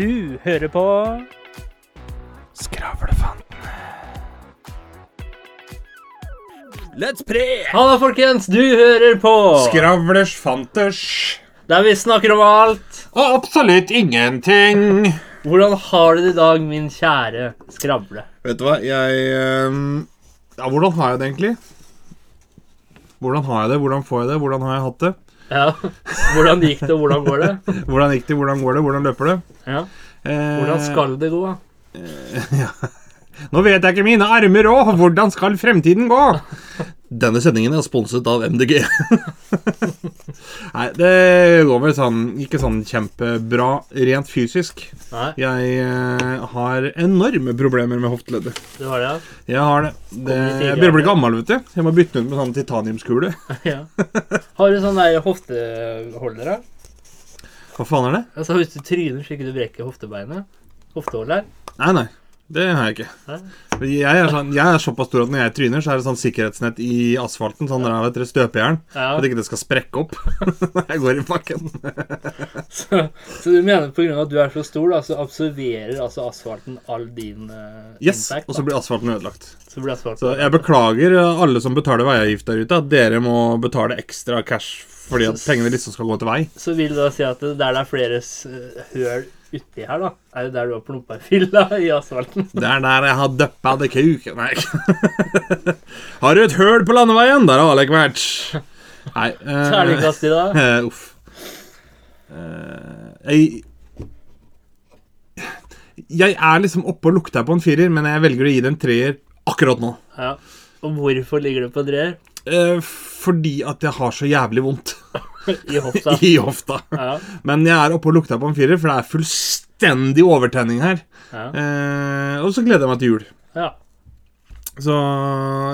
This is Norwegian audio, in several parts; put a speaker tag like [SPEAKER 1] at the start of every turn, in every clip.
[SPEAKER 1] Du hører på
[SPEAKER 2] Skravlefanten.
[SPEAKER 1] Let's pre!
[SPEAKER 3] Halla, folkens! Du hører på
[SPEAKER 2] Skravlers fanters.
[SPEAKER 3] Der vi snakker om alt.
[SPEAKER 2] Og absolutt ingenting.
[SPEAKER 3] Hvordan har du det i dag, min kjære skravle?
[SPEAKER 2] Vet du hva, jeg ehm, Ja, hvordan har jeg det egentlig? Hvordan har jeg det? Hvordan får jeg det? Hvordan har jeg hatt det?
[SPEAKER 3] Ja, Hvordan gikk det, og hvordan går det?
[SPEAKER 2] Hvordan gikk det? Hvordan går det? Hvordan løper det?
[SPEAKER 3] Ja.
[SPEAKER 2] Eh,
[SPEAKER 3] Hvordan skal det gå?
[SPEAKER 2] Nå vet jeg ikke mine armer òg. Hvordan skal fremtiden gå? Denne sendingen er sponset av MDG. Nei, det går vel sånn ikke sånn kjempebra rent fysisk.
[SPEAKER 3] Nei,
[SPEAKER 2] Jeg eh, har enorme problemer med hofteleddet.
[SPEAKER 3] Du har det, ja.
[SPEAKER 2] Jeg har det. det jeg begynner å bli gammel, vet du. Jeg må bytte den ut med sånn titaniumskule.
[SPEAKER 3] ja. Har du sånn der hofteholdere?
[SPEAKER 2] Hva faen er det?
[SPEAKER 3] Altså Hvis du tryner så ikke du brekker hoftebeinet? her
[SPEAKER 2] Nei, nei. Det har jeg ikke. Jeg er, sånn, jeg er såpass stor at når jeg tryner, så er det sånn sikkerhetsnett i asfalten. Sånn der, er dere, støpejern.
[SPEAKER 3] Ja.
[SPEAKER 2] At ikke det skal sprekke opp når jeg går i bakken.
[SPEAKER 3] Så, så du mener pga. at du er så stor, da, så absorberer altså asfalten all din uh,
[SPEAKER 2] Yes,
[SPEAKER 3] impact?
[SPEAKER 2] Og så blir asfalten ødelagt.
[SPEAKER 3] så blir asfalten
[SPEAKER 2] Så jeg beklager alle som betaler veiavgift der ute, at dere må betale ekstra cash fordi at pengene liksom skal gå til vei.
[SPEAKER 3] Så vil du da si at der det er flere høl uti her, da, er det der du har plumpa i filla i asfalten?
[SPEAKER 2] Det er der jeg har døppa det kuken Nei. har du et høl på landeveien? Der har Alek vært. Nei. Uh,
[SPEAKER 3] Terningkast i dag?
[SPEAKER 2] Uh, uff. Uh, jeg Jeg er liksom oppe og lukter på en firer, men jeg velger å gi det en treer akkurat nå.
[SPEAKER 3] Ja. Og hvorfor ligger du på treer?
[SPEAKER 2] Uh, fordi at jeg har så jævlig vondt
[SPEAKER 3] I hofta?
[SPEAKER 2] i hofta.
[SPEAKER 3] Ja.
[SPEAKER 2] Men jeg er oppe og lukter på en firer, for det er fullstendig overtenning her.
[SPEAKER 3] Ja.
[SPEAKER 2] Eh, og så gleder jeg meg til jul.
[SPEAKER 3] ja.
[SPEAKER 2] Så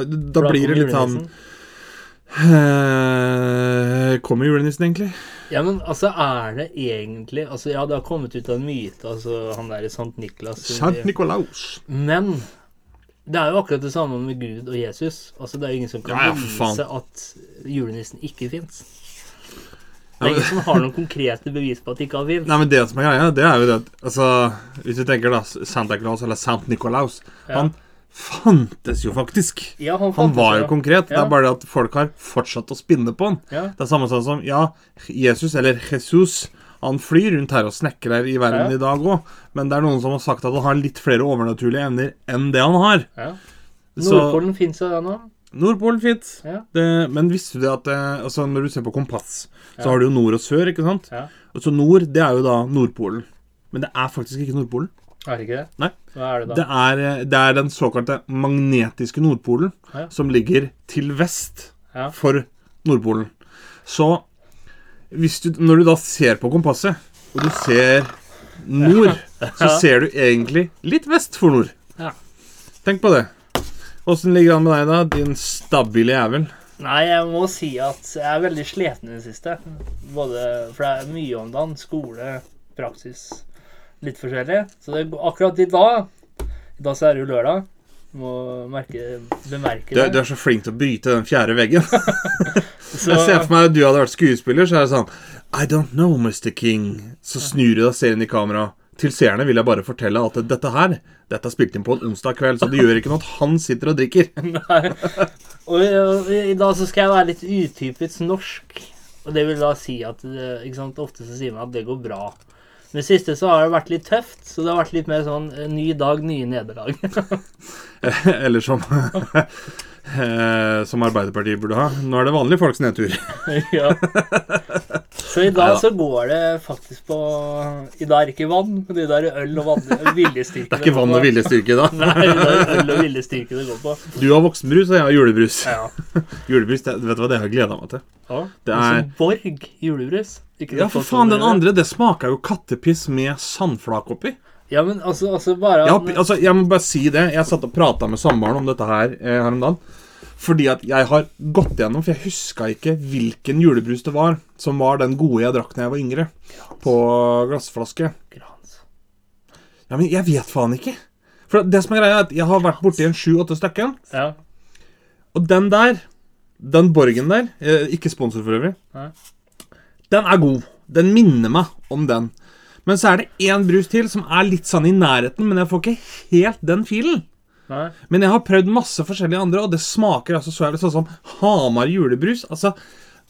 [SPEAKER 2] da
[SPEAKER 3] Bra,
[SPEAKER 2] blir det litt sånn eh, Kommer julenissen, egentlig?
[SPEAKER 3] Ja, men altså, er det egentlig Altså, ja, det har kommet ut av en myte, altså han der i Sankt Niklas
[SPEAKER 2] Sant Nikolaus.
[SPEAKER 3] Men det er jo akkurat det samme med Gud og Jesus. Altså, Det er jo ingen som kan
[SPEAKER 2] Ja, ja,
[SPEAKER 3] vise at julenissen ikke fins. Det er ingen som har noen konkrete bevis på at det ikke har fins.
[SPEAKER 2] Nei, men det som er greia, det er jo det at Altså, hvis du tenker da Santa Claus eller Sant Nikolaus
[SPEAKER 3] Ja.
[SPEAKER 2] Han fantes jo faktisk.
[SPEAKER 3] Ja, han, fantes, Han
[SPEAKER 2] var jo
[SPEAKER 3] ja.
[SPEAKER 2] konkret. Det er bare det at folk har fortsatt å spinne på han. Det er samme sånn som Ja, Jesus, eller Jesus, han flyr rundt her og snekrer i verden i dag òg, men det er noen som har sagt at han har litt flere overnaturlige evner enn det han har.
[SPEAKER 3] Ja. Nordpolen fins jo ennå.
[SPEAKER 2] Nordpolen fint.
[SPEAKER 3] Ja.
[SPEAKER 2] Det, men visste du det at eh, altså Når du ser på kompass, så
[SPEAKER 3] Ja.
[SPEAKER 2] har du jo nord og sør, ikke sant?
[SPEAKER 3] Ja.
[SPEAKER 2] Og så nord, det er jo da Nordpolen. Men det er faktisk ikke Nordpolen.
[SPEAKER 3] Er det ikke det?
[SPEAKER 2] Nei.
[SPEAKER 3] Hva er det da?
[SPEAKER 2] Det er, eh, det er den såkalte magnetiske Nordpolen,
[SPEAKER 3] Ja.
[SPEAKER 2] som ligger til vest for Nordpolen. Så du, når du da ser på kompasset, og du ser nord, så ser du egentlig litt vest for nord.
[SPEAKER 3] Ja.
[SPEAKER 2] Tenk på det. Åssen ligger det an med deg, da, din stabile jævel?
[SPEAKER 3] Nei, jeg må si at jeg er veldig sliten i det siste. Både, for det er mye om dagen. Skole, praksis, litt forskjellig. Så det, akkurat i dag I dag så er det jo lørdag. Må merke, bemerke det.
[SPEAKER 2] du er så flink til å bryte den fjerde veggen.
[SPEAKER 3] Så,
[SPEAKER 2] Jeg ser for meg at du hadde vært skuespiller, så er det sånn I don't know, Mr. King. Så snur du deg og ser inn i kamera. Til seerne vil jeg bare fortelle at dette her Dette er spilt inn på en onsdag kveld, så det gjør ikke noe at han sitter og drikker.
[SPEAKER 3] Nei. Og i, i dag så skal jeg være litt utypisk norsk. Og det vil da si at eh, ikke sant, Ofte så sier man at det går bra. Men det siste så har det vært litt tøft. Så det har vært litt mer sånn eh, ny dag, nye nederlag.
[SPEAKER 2] Eller som eh, Som Arbeiderpartiet burde ha. Nå er det vanlige folks nedtur.
[SPEAKER 3] ja. Så i dag
[SPEAKER 2] Neida.
[SPEAKER 3] så går det faktisk på I dag er det ikke vann, men i dag er det øl og viljestyrke.
[SPEAKER 2] Det er ikke vann og viljestyrke da.
[SPEAKER 3] Nei, i dag er det øl og viljestyrke det går på.
[SPEAKER 2] Du har voksenbrus, og jeg har julebrus.
[SPEAKER 3] Ja.
[SPEAKER 2] Julebrus, det, Vet du hva, det har jeg gleda meg til.
[SPEAKER 3] ja.
[SPEAKER 2] Det
[SPEAKER 3] Og så
[SPEAKER 2] er-
[SPEAKER 3] Borg julebrus. Ikke
[SPEAKER 2] Ja, for faen, den andre, det smaker jo kattepiss med sandflak oppi.
[SPEAKER 3] Ja, men altså, altså bare
[SPEAKER 2] Ja, altså, jeg må bare si det. Jeg satt og prata med samboeren om dette her eh, her om dagen. Fordi at jeg har gått gjennom, for jeg huska ikke hvilken julebrus det var som var den gode jeg drakk da jeg var yngre. På glassflaske.
[SPEAKER 3] Grans.
[SPEAKER 2] Ja, men jeg vet faen ikke. For det som er greia, er at jeg har vært borti en sju-åtte stykken.
[SPEAKER 3] Ja.
[SPEAKER 2] Og den der, den Borgen der, eh, ikke sponsor for øvrig,
[SPEAKER 3] Nei.
[SPEAKER 2] den er god. Den minner meg om den. Men så er det én brus til som er litt sånn i nærheten, men jeg får ikke helt den filen.
[SPEAKER 3] Nei.
[SPEAKER 2] Men jeg har prøvd masse forskjellige andre, og det smaker altså så jævlig sånn som Hamar julebrus. Altså,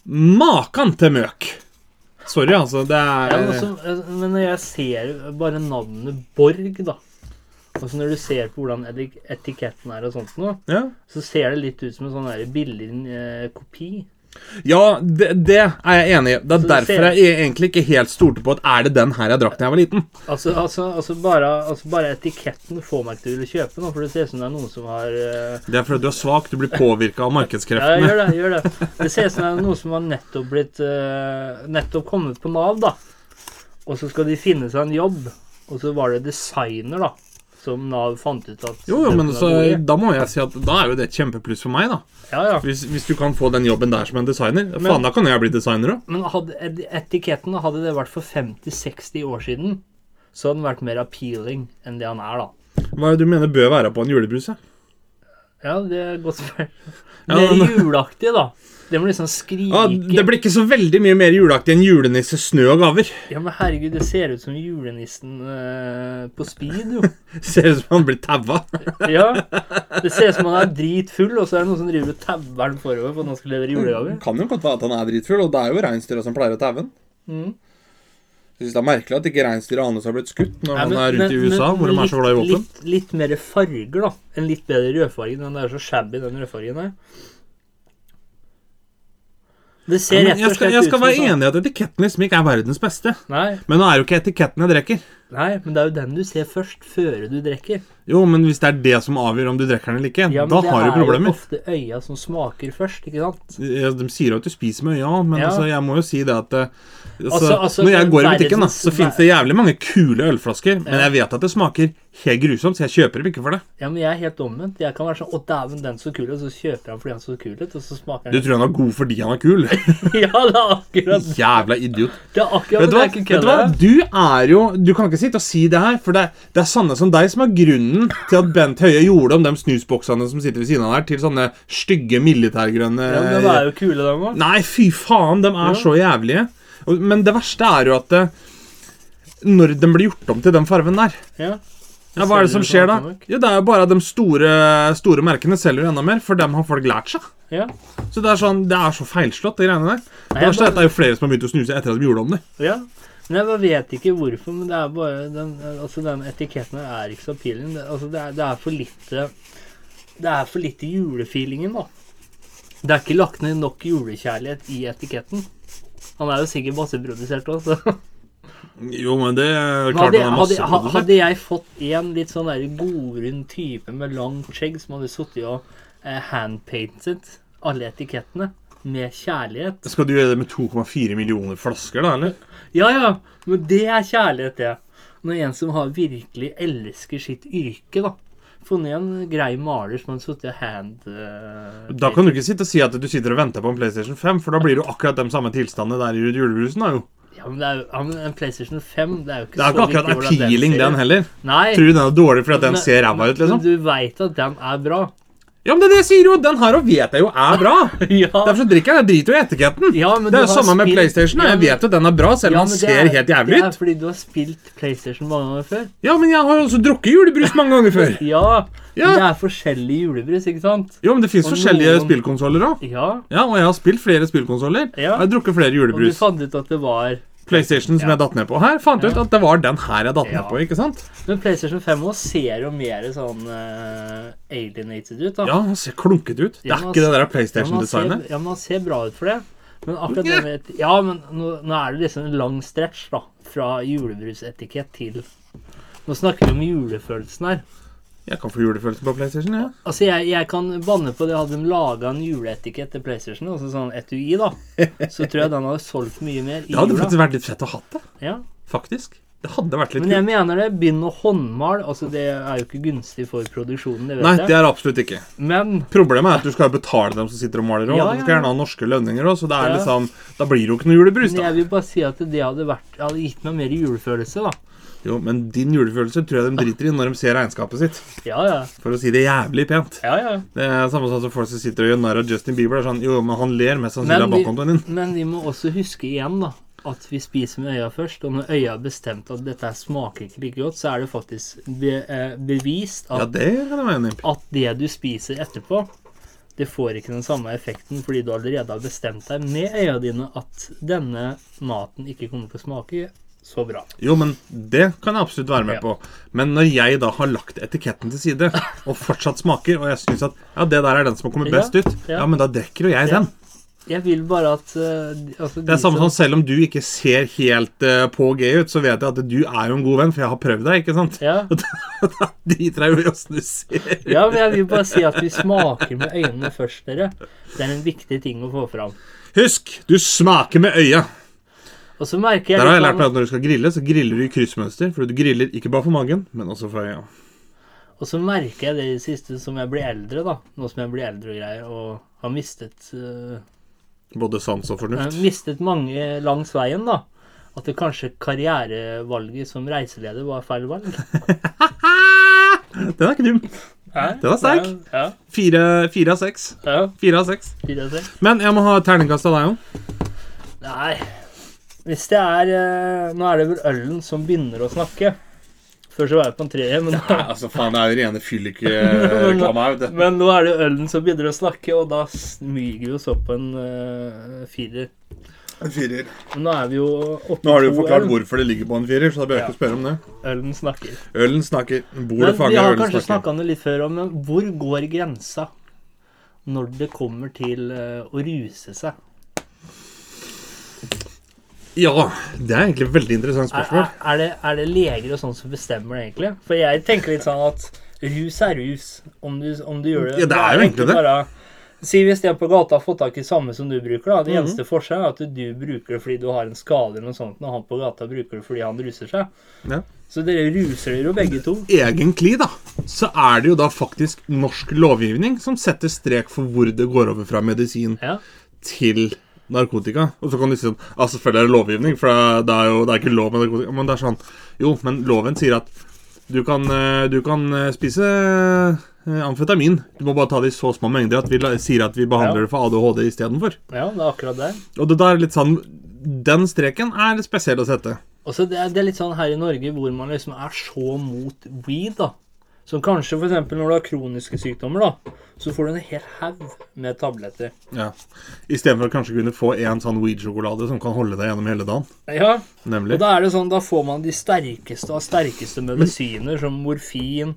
[SPEAKER 2] makan til møk. Sorry, altså. Det
[SPEAKER 3] Ja,
[SPEAKER 2] er
[SPEAKER 3] men, også, men når jeg ser bare navnet Borg, da Altså Når du ser på hvordan etiketten er, og sånt nå,
[SPEAKER 2] ja.
[SPEAKER 3] så ser det litt ut som en sånn billig eh, kopi.
[SPEAKER 2] Ja, det, det er jeg enig i. Det er
[SPEAKER 3] Så det
[SPEAKER 2] derfor
[SPEAKER 3] ser-
[SPEAKER 2] jeg egentlig ikke helt stolte på at er det den her jeg drakk da jeg var liten.
[SPEAKER 3] Altså, altså, altså, bare, altså bare etiketten får meg ikke til å ville kjøpe nå, for det ser ut som det er noen som har uh...
[SPEAKER 2] Det er fordi du er svak, du blir påvirka av markedskreftene.
[SPEAKER 3] Ja, gjør det. gjør Det Det ser ut som det er noen som har nettopp blitt uh, Nettopp kommet på Nav, da. Og så skal de finne seg en jobb, og så var det designer, da. Som Nav fant ut at
[SPEAKER 2] Jo, jo, men så, da må jeg si at da er jo det et kjempepluss for meg, da.
[SPEAKER 3] Ja, ja.
[SPEAKER 2] Hvis, hvis du kan få den jobben der som en designer. Faen, da kan jeg bli designer òg.
[SPEAKER 3] Men hadde etiketten hadde det vært for 50-60 år siden, så hadde den vært mer appealing enn det han er, da.
[SPEAKER 2] Hva er det du mener bør være på en julebrus? ja?
[SPEAKER 3] Ja, det er godt spørsmål.
[SPEAKER 2] Ja,
[SPEAKER 3] Mer
[SPEAKER 2] men-
[SPEAKER 3] juleaktig, da. Det må liksom skrike
[SPEAKER 2] Ah, det blir ikke så veldig mye mer juleaktig enn julenisse, snø og gaver.
[SPEAKER 3] Ja, men herregud, det ser ut som julenissen eh, på speed, jo.
[SPEAKER 2] Ser ut som han blir taua.
[SPEAKER 3] Ja. Det ser ut som han er dritfull, og så er det noen som driver og tauer han forover for at han skal levere julegaver.
[SPEAKER 2] Kan jo godt være at han er dritfull, og det er jo reinsdyra som pleier å taue han.
[SPEAKER 3] Mm.
[SPEAKER 2] Jeg synes det er merkelig at ikke reinsdyra hans har blitt skutt når
[SPEAKER 3] Nei,
[SPEAKER 2] han er rundt i USA,
[SPEAKER 3] men
[SPEAKER 2] hvor de er så glad i våpen.
[SPEAKER 3] Litt, litt mer farger, da. En litt bedre rødfarge. Den er så shabby, den rødfargen der. Det ser rett og slett
[SPEAKER 2] jeg skal være
[SPEAKER 3] sånn-
[SPEAKER 2] enig i at etiketten liksom ikke er verdens beste.
[SPEAKER 3] Nei,
[SPEAKER 2] Men nå er jo ikke etiketten jeg drikker.
[SPEAKER 3] Nei, men det er jo den du ser først, før du drikker.
[SPEAKER 2] Jo, men hvis det er det som avgjør om du drikker den eller ikke,
[SPEAKER 3] Ja,
[SPEAKER 2] da har du
[SPEAKER 3] er jo
[SPEAKER 2] problemer.
[SPEAKER 3] ofte øya som smaker først, ikke sant?
[SPEAKER 2] Ja, De sier jo at du spiser med øya, men
[SPEAKER 3] Ja.
[SPEAKER 2] altså, jeg må jo si det at eh, altså,
[SPEAKER 3] Altså- altså,
[SPEAKER 2] Når jeg går i butikken, da, så finnes det jævlig mange kule ølflasker, men jeg vet at det smaker helt grusomt, så jeg kjøper dem ikke for det.
[SPEAKER 3] Ja, men jeg er helt omvendt. Jeg kan være sånn Å, dæven, den så kul ut. Så kjøper jeg fordi han så kul ut, og så smaker
[SPEAKER 2] Du tror han er god fordi han er kul?
[SPEAKER 3] Ja, det er akkurat
[SPEAKER 2] Jævla idiot.
[SPEAKER 3] Det er akkurat
[SPEAKER 2] Vet du, hva? Vet du hva? Du er jo Du kan ikke sitte og si det her, for det, det er sanne som deg som er grunnen til at Bent Høie gjorde om de snusboksene som sitter ved siden av der, til sånne stygge militærgrønne
[SPEAKER 3] Ja, men de er jo kule, de òg.
[SPEAKER 2] Nei, fy faen, de er
[SPEAKER 3] Ja.
[SPEAKER 2] så jævlige. Men det verste er jo at det, når de blir gjort om til den farven der
[SPEAKER 3] Ja.
[SPEAKER 2] ja, Hva er det som skjer da?
[SPEAKER 3] Jo,
[SPEAKER 2] Ja, Det er jo bare at de store, store merkene selger jo enda mer, for dem har folk lært seg.
[SPEAKER 3] Ja.
[SPEAKER 2] Så det er sånn, det er så feilslått, de greiene der. Det verste er at det er jo flere som har begynt å snuse etter at de gjorde om det.
[SPEAKER 3] ja. Men jeg bare vet ikke hvorfor, men det er bare den, altså den etiketten her er ikke så appealing. Det, altså det, er, det er for lite Det er for lite julefeelingen, da. Det er ikke lagt ned nok julekjærlighet i etiketten. Han er jo sikkert masseprodusert òg, så
[SPEAKER 2] Jo, men det er klart
[SPEAKER 3] hadde,
[SPEAKER 2] han er
[SPEAKER 3] hadde, hadde jeg fått en litt sånn der godrund type med langt skjegg som hadde sittet og eh, handpainted alle etikettene med kjærlighet
[SPEAKER 2] Skal du gjøre det med 2,4 millioner flasker, da, eller?
[SPEAKER 3] Ja, ja, men det er kjærlighet, det. Når en som har virkelig elsker sitt yrke, da. Funnet en grei maler som har sittet hand... Uh,
[SPEAKER 2] Da kan du ikke sitte og si at du sitter og venter på en PlayStation 5, for da blir jo akkurat de samme tilstandene der i julebrusen, da jo.
[SPEAKER 3] Ja, men det jo ja, men en PlayStation 5 Det er jo ikke
[SPEAKER 2] Det er ikke akkurat appealing, den,
[SPEAKER 3] den
[SPEAKER 2] heller.
[SPEAKER 3] Nei.
[SPEAKER 2] Tror du den er dårlig fordi at den
[SPEAKER 3] men-
[SPEAKER 2] ser ræva ut, liksom?
[SPEAKER 3] Men du veit at den er bra.
[SPEAKER 2] Ja, men det er det jeg sier jo! Den her og vet jeg jo er bra.
[SPEAKER 3] ja.
[SPEAKER 2] Derfor så drikker jeg. Jeg driter jo i etiketten.
[SPEAKER 3] Ja, men
[SPEAKER 2] det er jo samme med PlayStation.
[SPEAKER 3] Ja,
[SPEAKER 2] Jeg vet jo den er bra, selv om
[SPEAKER 3] ja,
[SPEAKER 2] den ser
[SPEAKER 3] er-
[SPEAKER 2] helt jævlig ut.
[SPEAKER 3] Det er fordi du har spilt PlayStation mange ganger før.
[SPEAKER 2] Ja, men jeg har jo også drukket julebrus mange ganger før.
[SPEAKER 3] Ja,
[SPEAKER 2] Ja.
[SPEAKER 3] men det er forskjellige julebrus, ikke sant?
[SPEAKER 2] Jo, men det fins forskjellige
[SPEAKER 3] noen-
[SPEAKER 2] spillkonsoller òg.
[SPEAKER 3] Ja,
[SPEAKER 2] Ja, og jeg har spilt flere spillkonsoller.
[SPEAKER 3] Ja.
[SPEAKER 2] Og Jeg har drukket flere julebrus.
[SPEAKER 3] og du fant ut at det var
[SPEAKER 2] PlayStation som jeg datt ned på her, fant ut at det var den her jeg datt ned på. ikke sant?
[SPEAKER 3] Men PlayStation 5 også ser jo mer sånn uh, alienated ut, da.
[SPEAKER 2] Ja, han ser klunkete ut. Det er
[SPEAKER 3] men
[SPEAKER 2] ikke det der PlayStation-designet.
[SPEAKER 3] Ja, Ja, man ser bra ut for det. Men akkurat det med Ja, men nå, nå er det liksom en lang stretch, da. Fra julebrusetikett til Nå snakker vi om julefølelsen her.
[SPEAKER 2] Jeg kan få julefølelse på PlayStation, ja.
[SPEAKER 3] Altså, jeg, jeg kan banne på det. Hadde de laga en juleetikett til PlayStation, altså sånn etui, da, så tror jeg den hadde solgt mye mer i
[SPEAKER 2] Det hadde
[SPEAKER 3] jula.
[SPEAKER 2] faktisk vært litt fett å ha det,
[SPEAKER 3] Ja.
[SPEAKER 2] faktisk. Det hadde vært litt
[SPEAKER 3] Men jeg
[SPEAKER 2] kult.
[SPEAKER 3] mener det. Begynn å håndmale. altså det er jo ikke gunstig for produksjonen, det vet
[SPEAKER 2] Nei,
[SPEAKER 3] jeg.
[SPEAKER 2] det er absolutt ikke.
[SPEAKER 3] Men
[SPEAKER 2] Problemet er at du skal betale dem som sitter og maler òg.
[SPEAKER 3] Ja,
[SPEAKER 2] ja,
[SPEAKER 3] ja,
[SPEAKER 2] skal gjerne ha norske lønninger òg, så det er liksom Da blir det jo ikke noe julebrus,
[SPEAKER 3] men
[SPEAKER 2] da.
[SPEAKER 3] jeg vil bare si at det hadde, vært, hadde gitt meg mer julefølelse, da.
[SPEAKER 2] Jo, men din julefølelse tror jeg de driter i når de ser regnskapet sitt.
[SPEAKER 3] Ja, ja.
[SPEAKER 2] For å si det jævlig pent.
[SPEAKER 3] Ja, ja.
[SPEAKER 2] Det er samme sånn som folk som sitter og gjør narr av Justin Bieber. Er sånn, jo, men han ler mest sannsynlig av
[SPEAKER 3] vi,
[SPEAKER 2] bankkontoen din.
[SPEAKER 3] men vi må også huske igjen, da, at vi spiser med øya først, og når øya har bestemt at dette smaker ikke like godt, så er det faktisk be, eh, bevist
[SPEAKER 2] Ja, det det
[SPEAKER 3] at det du spiser etterpå, det får ikke den samme effekten fordi du allerede har bestemt deg med øya dine at denne maten ikke kommer til å smake så bra.
[SPEAKER 2] Jo, men det kan jeg absolutt være med
[SPEAKER 3] Ja.
[SPEAKER 2] på. Men når jeg da har lagt etiketten til side, og fortsatt smaker, og jeg syns at ja, det der er den som har kommet
[SPEAKER 3] Ja,
[SPEAKER 2] best ut,
[SPEAKER 3] ja.
[SPEAKER 2] men da drikker jo jeg den.
[SPEAKER 3] Jeg vil bare at uh, altså,
[SPEAKER 2] Det er samme
[SPEAKER 3] som-
[SPEAKER 2] selv om du ikke ser helt uh, på G ut, så vet jeg at du er jo en god venn, for jeg har prøvd deg, ikke sant?
[SPEAKER 3] Ja,
[SPEAKER 2] Da driter jeg jo i åssen du ser.
[SPEAKER 3] ja, men jeg vil bare si at vi smaker med øynene først, dere. Det er en viktig ting å få fram.
[SPEAKER 2] Husk, du smaker med øya.
[SPEAKER 3] Og så merker jeg
[SPEAKER 2] Der har jeg lært meg at når du skal grille, så griller du i kryssmønster. For du griller ikke bare for magen, men også for øya.
[SPEAKER 3] Og så merker jeg det i det siste som jeg blir eldre, da. Nå som jeg blir eldre og greier, og har mistet uh,
[SPEAKER 2] Både sans og
[SPEAKER 3] jeg
[SPEAKER 2] fornuft.
[SPEAKER 3] har mistet mange langs veien, da. At det kanskje karrierevalget som reiseleder var feil valg.
[SPEAKER 2] Den er ikke dum. Den er sterk.
[SPEAKER 3] Ja,
[SPEAKER 2] Fire, fire av seks. Fire av seks.
[SPEAKER 3] fire og seks.
[SPEAKER 2] Men jeg må ha terningkast av deg òg.
[SPEAKER 3] Nei Hvis det er eh, Nå er det vel ølen som begynner å snakke. Før så var jeg på en treer, men,
[SPEAKER 2] Altså, faen, det er jo rene vet
[SPEAKER 3] men nå er det ølen som begynner å snakke, og da smyger vi oss opp på en uh, firer.
[SPEAKER 2] En firer.
[SPEAKER 3] Men nå er vi jo oppe
[SPEAKER 2] Nå har du jo forklart
[SPEAKER 3] øl.
[SPEAKER 2] hvorfor det ligger på en firer, så da bør jeg
[SPEAKER 3] Ja.
[SPEAKER 2] ikke spørre om det.
[SPEAKER 3] Ølen snakker.
[SPEAKER 2] Ølen snakker. Bordet
[SPEAKER 3] snakker vi har kanskje snakka om det litt før, men hvor går grensa når det kommer til uh, å ruse seg?
[SPEAKER 2] Ja, det er egentlig et veldig interessant
[SPEAKER 3] Er,
[SPEAKER 2] spørsmål.
[SPEAKER 3] er, er, det, er det leger og sånn som bestemmer det, egentlig? For jeg tenker litt sånn at rus er rus, om du, om du gjør det
[SPEAKER 2] Ja, det er jo egentlig det.
[SPEAKER 3] Bare, si hvis de på gata har fått tak i samme som du bruker, da. Det
[SPEAKER 2] Mhm.
[SPEAKER 3] eneste forskjellen er at du bruker det fordi du har en skade eller noe sånt, og han på gata bruker det fordi han ruser seg.
[SPEAKER 2] Ja.
[SPEAKER 3] Så dere ruser dere jo begge to.
[SPEAKER 2] Egentlig, da, så er det jo da faktisk norsk lovgivning som setter strek for hvor det går over fra medisin
[SPEAKER 3] Ja.
[SPEAKER 2] til narkotika. Og så kan du si sånn Ja, selvfølgelig er det lovgivning, for det er jo det er ikke lov med narkotika. Men det er sånn Jo, men loven sier at du kan, eh, du kan eh, spise eh, amfetamin. Du må bare ta det i så små mengder at vi sier at vi behandler
[SPEAKER 3] Ja.
[SPEAKER 2] det for ADHD istedenfor.
[SPEAKER 3] ja, det er akkurat det.
[SPEAKER 2] Og det der er litt sånn Den streken er spesiell å sette.
[SPEAKER 3] Og så det, er- det er litt sånn her i Norge hvor man liksom er så mot weed, da. Som kanskje f.eks. når du har kroniske sykdommer, da, så får du en hel haug med tabletter.
[SPEAKER 2] Ja. Istedenfor å kanskje kunne få en sånn weed-sjokolade som kan holde deg gjennom hele dagen.
[SPEAKER 3] Ja,
[SPEAKER 2] Nemlig.
[SPEAKER 3] og da er det sånn, da får man de sterkeste av sterkeste medisiner, som morfin.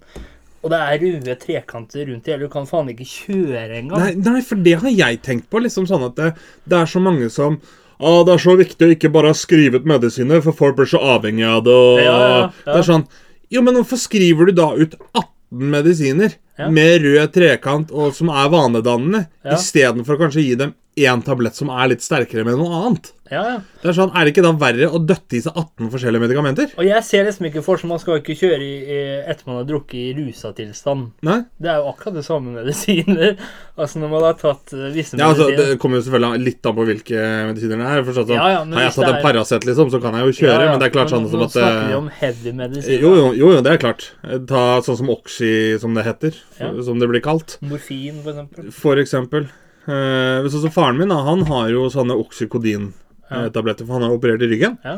[SPEAKER 3] Og det er røde trekanter rundt det hele. Du kan faen ikke kjøre engang.
[SPEAKER 2] Nei, nei, for det har jeg tenkt på. Liksom sånn at det, det er så mange som ah, Det er så viktig å ikke bare ha skrevet medisiner, for folk blir så avhengig av det. Og,
[SPEAKER 3] Ja, ja, ja.
[SPEAKER 2] Det er sånn Jo, men hvorfor skriver du da ut 18 medisiner
[SPEAKER 3] Ja.
[SPEAKER 2] med rød trekant og som er vanedannende,
[SPEAKER 3] Ja.
[SPEAKER 2] istedenfor kanskje å gi dem én tablett som er litt sterkere med noe annet?
[SPEAKER 3] Ja, ja.
[SPEAKER 2] Det Er sånn, er det ikke da verre å døtte i seg 18 forskjellige medikamenter?
[SPEAKER 3] Og jeg ser liksom ikke for seg Man skal ikke kjøre i, i, etter man har drukket i rusa tilstand.
[SPEAKER 2] Nei?
[SPEAKER 3] Det er jo akkurat det samme medisiner. Altså når man har tatt uh, visse
[SPEAKER 2] Ja, altså,
[SPEAKER 3] medisiner
[SPEAKER 2] Det kommer jo selvfølgelig litt an på hvilke medisiner det er. For sånn,
[SPEAKER 3] Ja, ja,
[SPEAKER 2] har jeg tatt en Paracet, liksom, så kan jeg jo kjøre. Men det er klart sånn som at nå
[SPEAKER 3] snakker vi
[SPEAKER 2] eh,
[SPEAKER 3] om heavy medisiner.
[SPEAKER 2] Jo, jo, jo, jo, det er klart. Ta sånn som Oxy, som det heter. Som det blir kalt.
[SPEAKER 3] Morfin, for eksempel.
[SPEAKER 2] For eksempel. Eh, sånn som faren min, da, han har jo sånne oksykodin-tabletter, for han har operert i ryggen.
[SPEAKER 3] Ja.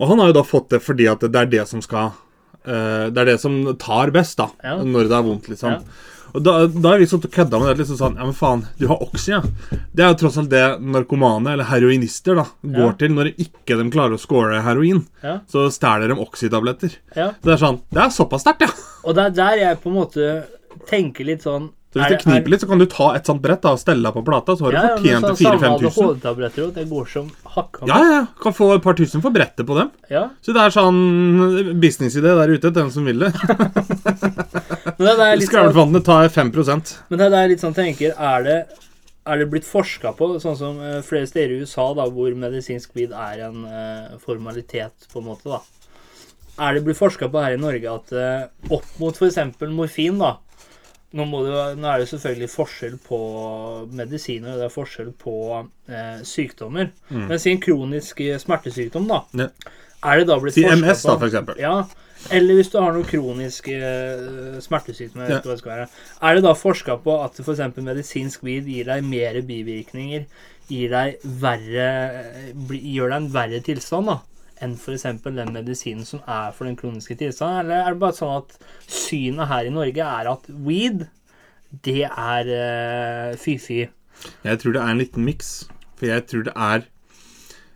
[SPEAKER 2] Og han har jo da fått det fordi at det er det som skal eh, Det er det som tar best, da.
[SPEAKER 3] Ja.
[SPEAKER 2] Når det er vondt, liksom.
[SPEAKER 3] Ja.
[SPEAKER 2] Og da, da er vi sånn kødda med det. liksom sånn, Ja, men faen, du har oksy, ja. Det er jo tross alt det narkomane, eller heroinister, da, går
[SPEAKER 3] Ja.
[SPEAKER 2] til når ikke de klarer å score heroin.
[SPEAKER 3] Ja.
[SPEAKER 2] Så stjeler de oksytabletter.
[SPEAKER 3] Ja.
[SPEAKER 2] Det er sånn, det er såpass sterkt, ja.
[SPEAKER 3] Og det er der jeg på en måte tenker litt sånn
[SPEAKER 2] Så hvis det kniper litt, så kan du ta et sånt brett da, og stelle deg på plata, så har du
[SPEAKER 3] ja, ja, men
[SPEAKER 2] fortjent
[SPEAKER 3] sånn,
[SPEAKER 2] til 4000-5000.
[SPEAKER 3] Samme ADHD-tabletter òg. Det går som hakka
[SPEAKER 2] Ja, ja. Kan få et par tusen for brettet på dem.
[SPEAKER 3] ja.
[SPEAKER 2] Så det er sånn businessidé der ute, den som vil det.
[SPEAKER 3] Det
[SPEAKER 2] Skravlvannet tar 5
[SPEAKER 3] men det er litt sånn tenker Er det er det blitt forska på, sånn som eh, flere steder i USA, da, hvor medisinsk weed er en uh, formalitet, på en måte, da. Er det blitt forska på her i Norge at uh, opp mot f.eks. morfin, da nå, det, nå er det selvfølgelig forskjell på medisiner, og det er forskjell på eh, sykdommer. Men si en kronisk eh, smertesykdom, da.
[SPEAKER 2] Mm. Ja.
[SPEAKER 3] Er det da blitt
[SPEAKER 2] Si MS, da, for eksempel.
[SPEAKER 3] Ja, eller hvis du har noen kronisk eh, smertesykdom.
[SPEAKER 2] Ja.
[SPEAKER 3] det skal være. Er det da forska på at f.eks. medisinsk weed gir deg mer bivirkninger gir deg verre bli- Gjør deg en verre tilstand, da. Enn f.eks. den medisinen som er for den kroniske tilstanden? Eller er det bare sånn at synet her i Norge er at weed, det er uh, fy-fy?
[SPEAKER 2] Jeg tror det er en liten miks. For jeg tror det er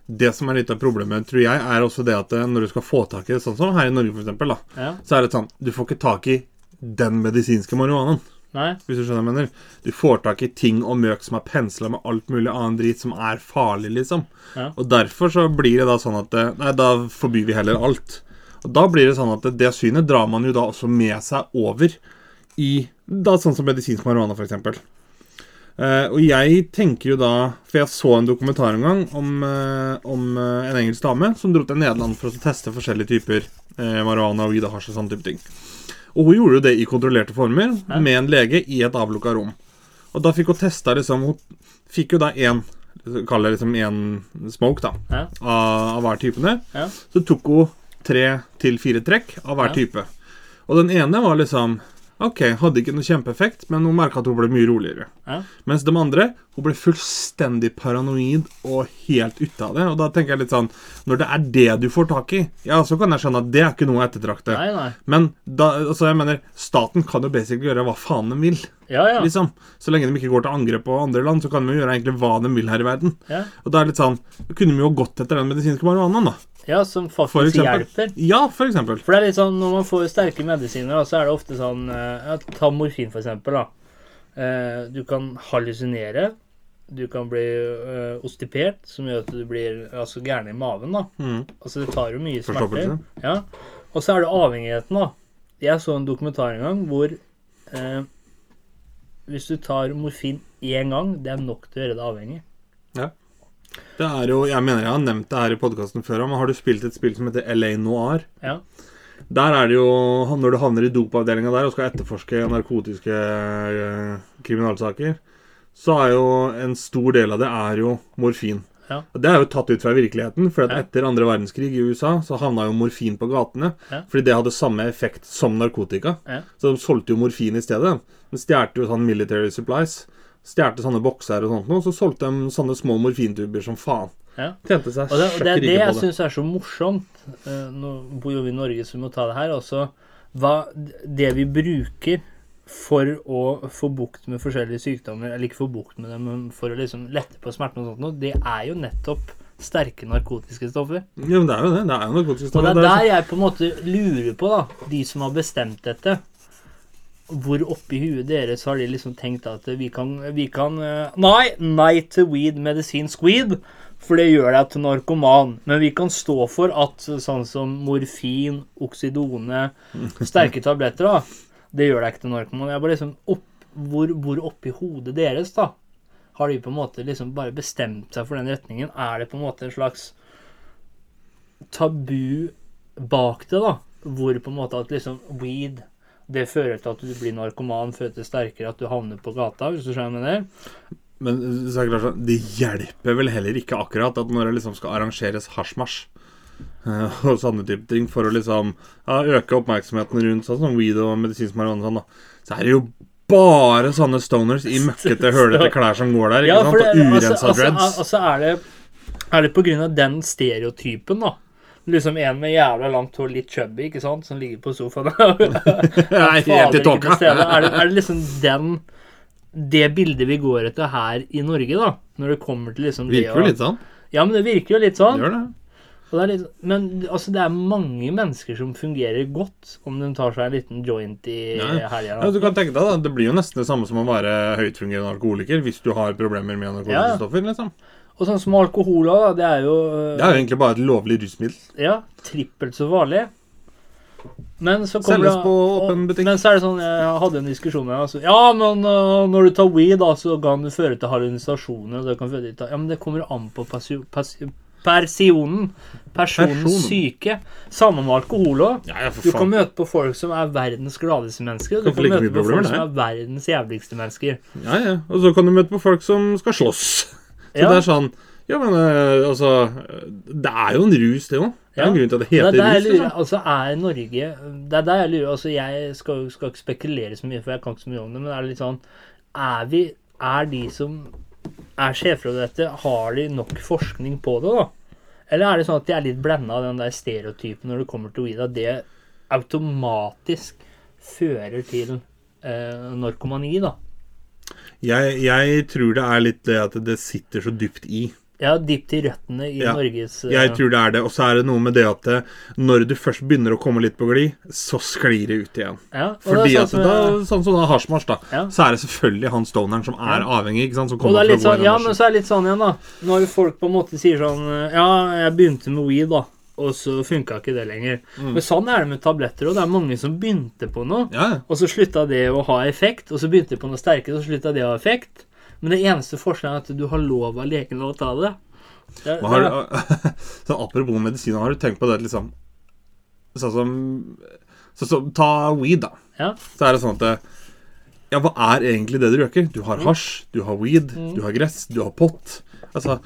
[SPEAKER 2] Det som er litt av problemet, tror jeg, er også det at eh, når du skal få tak i det, sånn som her i Norge, eksempel,
[SPEAKER 3] Ja.
[SPEAKER 2] så er det sånn Du får ikke tak i den medisinske marihuanaen.
[SPEAKER 3] Nei?
[SPEAKER 2] Hvis du skjønner hva jeg mener. Du får tak i ting og møk som er pensla med alt mulig annen drit som er farlig, liksom.
[SPEAKER 3] Ja.
[SPEAKER 2] Og derfor så blir det da sånn at eh, Nei, da forbyr vi heller alt. Og da blir det sånn at det synet drar man jo da også med seg over i da sånn som medisinsk marihuana, f.eks. Uh, og jeg tenker jo da For jeg så en dokumentar en gang om, uh, om uh, en engelsk dame som dro til Nederland for å teste forskjellige typer uh, marihuana, weed og hasj og sånne type ting. Og hun gjorde jo det i kontrollerte former
[SPEAKER 3] Ja.
[SPEAKER 2] med en lege i et avlukka rom. Og da fikk hun testa liksom Hun fikk jo da én Kall det liksom én smoke, da,
[SPEAKER 3] Ja.
[SPEAKER 2] av, av hver type.
[SPEAKER 3] Ja.
[SPEAKER 2] Så tok hun tre til fire trekk av hver type. Og den ene var liksom OK, hadde ikke noe kjempeeffekt, men hun merka at hun ble mye roligere.
[SPEAKER 3] Ja.
[SPEAKER 2] Mens de andre hun ble fullstendig paranoid og helt ute av det. Og da tenker jeg litt sånn Når det er det du får tak i, ja, så kan jeg skjønne at det er ikke noe å ettertrakte.
[SPEAKER 3] Nei, nei.
[SPEAKER 2] Men da, altså jeg mener, staten kan jo basically gjøre hva faen de vil.
[SPEAKER 3] Ja, ja.
[SPEAKER 2] liksom. Så lenge de ikke går til angrep på andre land, så kan de jo gjøre egentlig hva de vil her i verden.
[SPEAKER 3] ja.
[SPEAKER 2] Og da er det litt sånn kunne vi jo gått etter den medisinske marihuanaen, da.
[SPEAKER 3] Ja, som faktisk hjelper.
[SPEAKER 2] Ja, for eksempel.
[SPEAKER 3] For det er litt sånn, Når man får sterke medisiner, da, så er det ofte sånn eh, ja, Ta morfin, for eksempel. Da. Eh, du kan hallusinere. Du kan bli eh, ostipert, som gjør at du blir altså, gæren i maven. da.
[SPEAKER 2] Mm.
[SPEAKER 3] Altså, Det tar jo mye smerter. Ja. Og så er det avhengigheten, da. Jeg så en dokumentar en gang hvor eh, hvis du tar morfin én gang, det er nok til å gjøre deg avhengig.
[SPEAKER 2] Det er jo, Jeg mener jeg har nevnt det her i podkasten før, men har du spilt et spill som heter LA Noir?
[SPEAKER 3] Ja.
[SPEAKER 2] Der er det jo Når du havner i dopavdelinga der og skal etterforske narkotiske eh, kriminalsaker, så er jo en stor del av det er jo morfin.
[SPEAKER 3] Ja.
[SPEAKER 2] Det er jo tatt ut fra virkeligheten, for etter andre verdenskrig i USA så havna jo morfin på gatene.
[SPEAKER 3] Ja.
[SPEAKER 2] Fordi det hadde samme effekt som narkotika.
[SPEAKER 3] Ja.
[SPEAKER 2] Så de solgte jo morfin i stedet. De stjal jo sånn military supplies. Stjal sånne bokser og sånt noe, så solgte de sånne små morfintuber som faen.
[SPEAKER 3] Ja.
[SPEAKER 2] Tjente seg
[SPEAKER 3] Og det, og det er det jeg syns er så morsomt. Eh, Nå bor jo vi i Norge, så vi må ta det her. Også hva det vi bruker for å få bukt med forskjellige sykdommer, eller ikke få bukt med dem, men for å liksom lette på smerten og sånt det er jo nettopp sterke narkotiske stoffer.
[SPEAKER 2] Ja, men det er jo det. Det er jo narkotiske stoffer.
[SPEAKER 3] Og
[SPEAKER 2] Det er
[SPEAKER 3] der jeg på en måte lurer på, da, de som har bestemt dette. Hvor oppi huet deres har de liksom tenkt at vi kan, vi kan eh, Nei, nei til weed, medisinsk weed, for det gjør deg til narkoman. Men vi kan stå for at sånn som morfin, oksidone, sterke tabletter, da, det gjør deg ikke til narkoman. Jeg bare liksom opp, hvor, hvor oppi hodet deres, da, har de på en måte liksom bare bestemt seg for den retningen? Er det på en måte en slags tabu bak det, da. Hvor på en måte at liksom weed det fører til at du blir narkoman, fører til sterkere at du havner på gata, hvis du skjønner det.
[SPEAKER 2] Men så er det, sånn, det hjelper vel heller ikke akkurat at når det liksom skal arrangeres hasjmarsj eh, og sånne type ting for å liksom ja, øke oppmerksomheten rundt sånn som weed og medisinsk marihuana, sånn, da, så er det jo bare sånne stoners i møkkete, hølete klær som går der. ikke sant?
[SPEAKER 3] det-
[SPEAKER 2] og urensa
[SPEAKER 3] altså, altså,
[SPEAKER 2] dreads.
[SPEAKER 3] altså er det Er det på grunn av den stereotypen, da? Liksom en med jævla langt hår, litt chubby, ikke sant, som ligger på sofaen.
[SPEAKER 2] Nei, helt i tåka.
[SPEAKER 3] Er det, det liksom den det bildet vi går etter her i Norge, da? Når det kommer til liksom det
[SPEAKER 2] Virker jo litt sånn.
[SPEAKER 3] Ja, men det virker jo litt sånn.
[SPEAKER 2] Gjør det.
[SPEAKER 3] Det litt, men altså, det er mange mennesker som fungerer godt om de tar seg en liten joint i helga.
[SPEAKER 2] Ja, du kan tenke deg da, Det blir jo nesten det samme som å være høytfungerende alkoholiker hvis du har problemer med narkotiske
[SPEAKER 3] Ja.
[SPEAKER 2] stoffer. liksom.
[SPEAKER 3] Og sånn som alkohol òg. Det er jo
[SPEAKER 2] Det er jo egentlig bare et lovlig rusmiddel.
[SPEAKER 3] Ja, trippelt så farlig. Men så kommer
[SPEAKER 2] Selges på åpen butikk.
[SPEAKER 3] Men så er det sånn, jeg hadde en diskusjon med altså, Ja, men uh, når du tar weed, da, så kan det føre til hallusinasjoner. Det kan føre til, ja, men det kommer an på pasio, pasio, personen. Personens
[SPEAKER 2] Person.
[SPEAKER 3] syke. Samme med alkohol òg.
[SPEAKER 2] Ja, ja,
[SPEAKER 3] Du kan møte på folk som er verdens gladeste mennesker. Du
[SPEAKER 2] Kan
[SPEAKER 3] kan møte på folk som er verdens jævligste mennesker.
[SPEAKER 2] Ja, ja. Og så kan du møte på folk som skal slåss. Så
[SPEAKER 3] Ja.
[SPEAKER 2] det er sånn Ja, men øh, altså Det er jo en rus, det òg. Det er en grunn til at det
[SPEAKER 3] Det
[SPEAKER 2] heter
[SPEAKER 3] er jeg
[SPEAKER 2] rus.
[SPEAKER 3] lurer,
[SPEAKER 2] Liksom.
[SPEAKER 3] altså er Norge Det er der jeg lurer altså Jeg skal, skal ikke spekulere så mye, for jeg kan ikke så mye om det, men er det litt sånn Er vi Er de som er sjefer over dette, har de nok forskning på det, da? Eller er det sånn at de er litt blenda av den der stereotypen når det kommer til weed, at det automatisk fører til eh, narkomani, da?
[SPEAKER 2] Jeg, jeg tror det er litt det at det sitter så dypt i.
[SPEAKER 3] Ja, dypt i røttene i
[SPEAKER 2] Ja,
[SPEAKER 3] Norges eh,
[SPEAKER 2] Jeg tror det er det. Og så er det noe med det at det, når du først begynner å komme litt på glid, så sklir det ut igjen.
[SPEAKER 3] ja, og
[SPEAKER 2] Fordi at
[SPEAKER 3] sånn
[SPEAKER 2] da,
[SPEAKER 3] som jeg-
[SPEAKER 2] sånn som da Hasjmars, da,
[SPEAKER 3] Ja.
[SPEAKER 2] så er det selvfølgelig han stoneren som er avhengig, ikke sant, som
[SPEAKER 3] Og
[SPEAKER 2] kommer
[SPEAKER 3] det er litt sånn, ja, men så er det litt sånn igjen, da. Når folk på en måte sier sånn Ja, jeg begynte med weed, da. Og så funka ikke det lenger.
[SPEAKER 2] Mm.
[SPEAKER 3] Men sånn er det med tabletter òg. Det er mange som begynte på noe,
[SPEAKER 2] Ja,
[SPEAKER 3] og så slutta det å ha effekt. Og så begynte de på noe sterkere, og så slutta det å ha effekt. Men det eneste forskjellen er at du har lov av legen å ta det. det,
[SPEAKER 2] har,
[SPEAKER 3] det
[SPEAKER 2] så apropos medisin, har du tenkt på det liksom Sånn som så, så, Ta weed, da.
[SPEAKER 3] ja.
[SPEAKER 2] Så er det sånn at Ja, hva er egentlig det du røyker? Du har hasj, du har weed,
[SPEAKER 3] Mm.
[SPEAKER 2] du har gress, du har pott. Altså,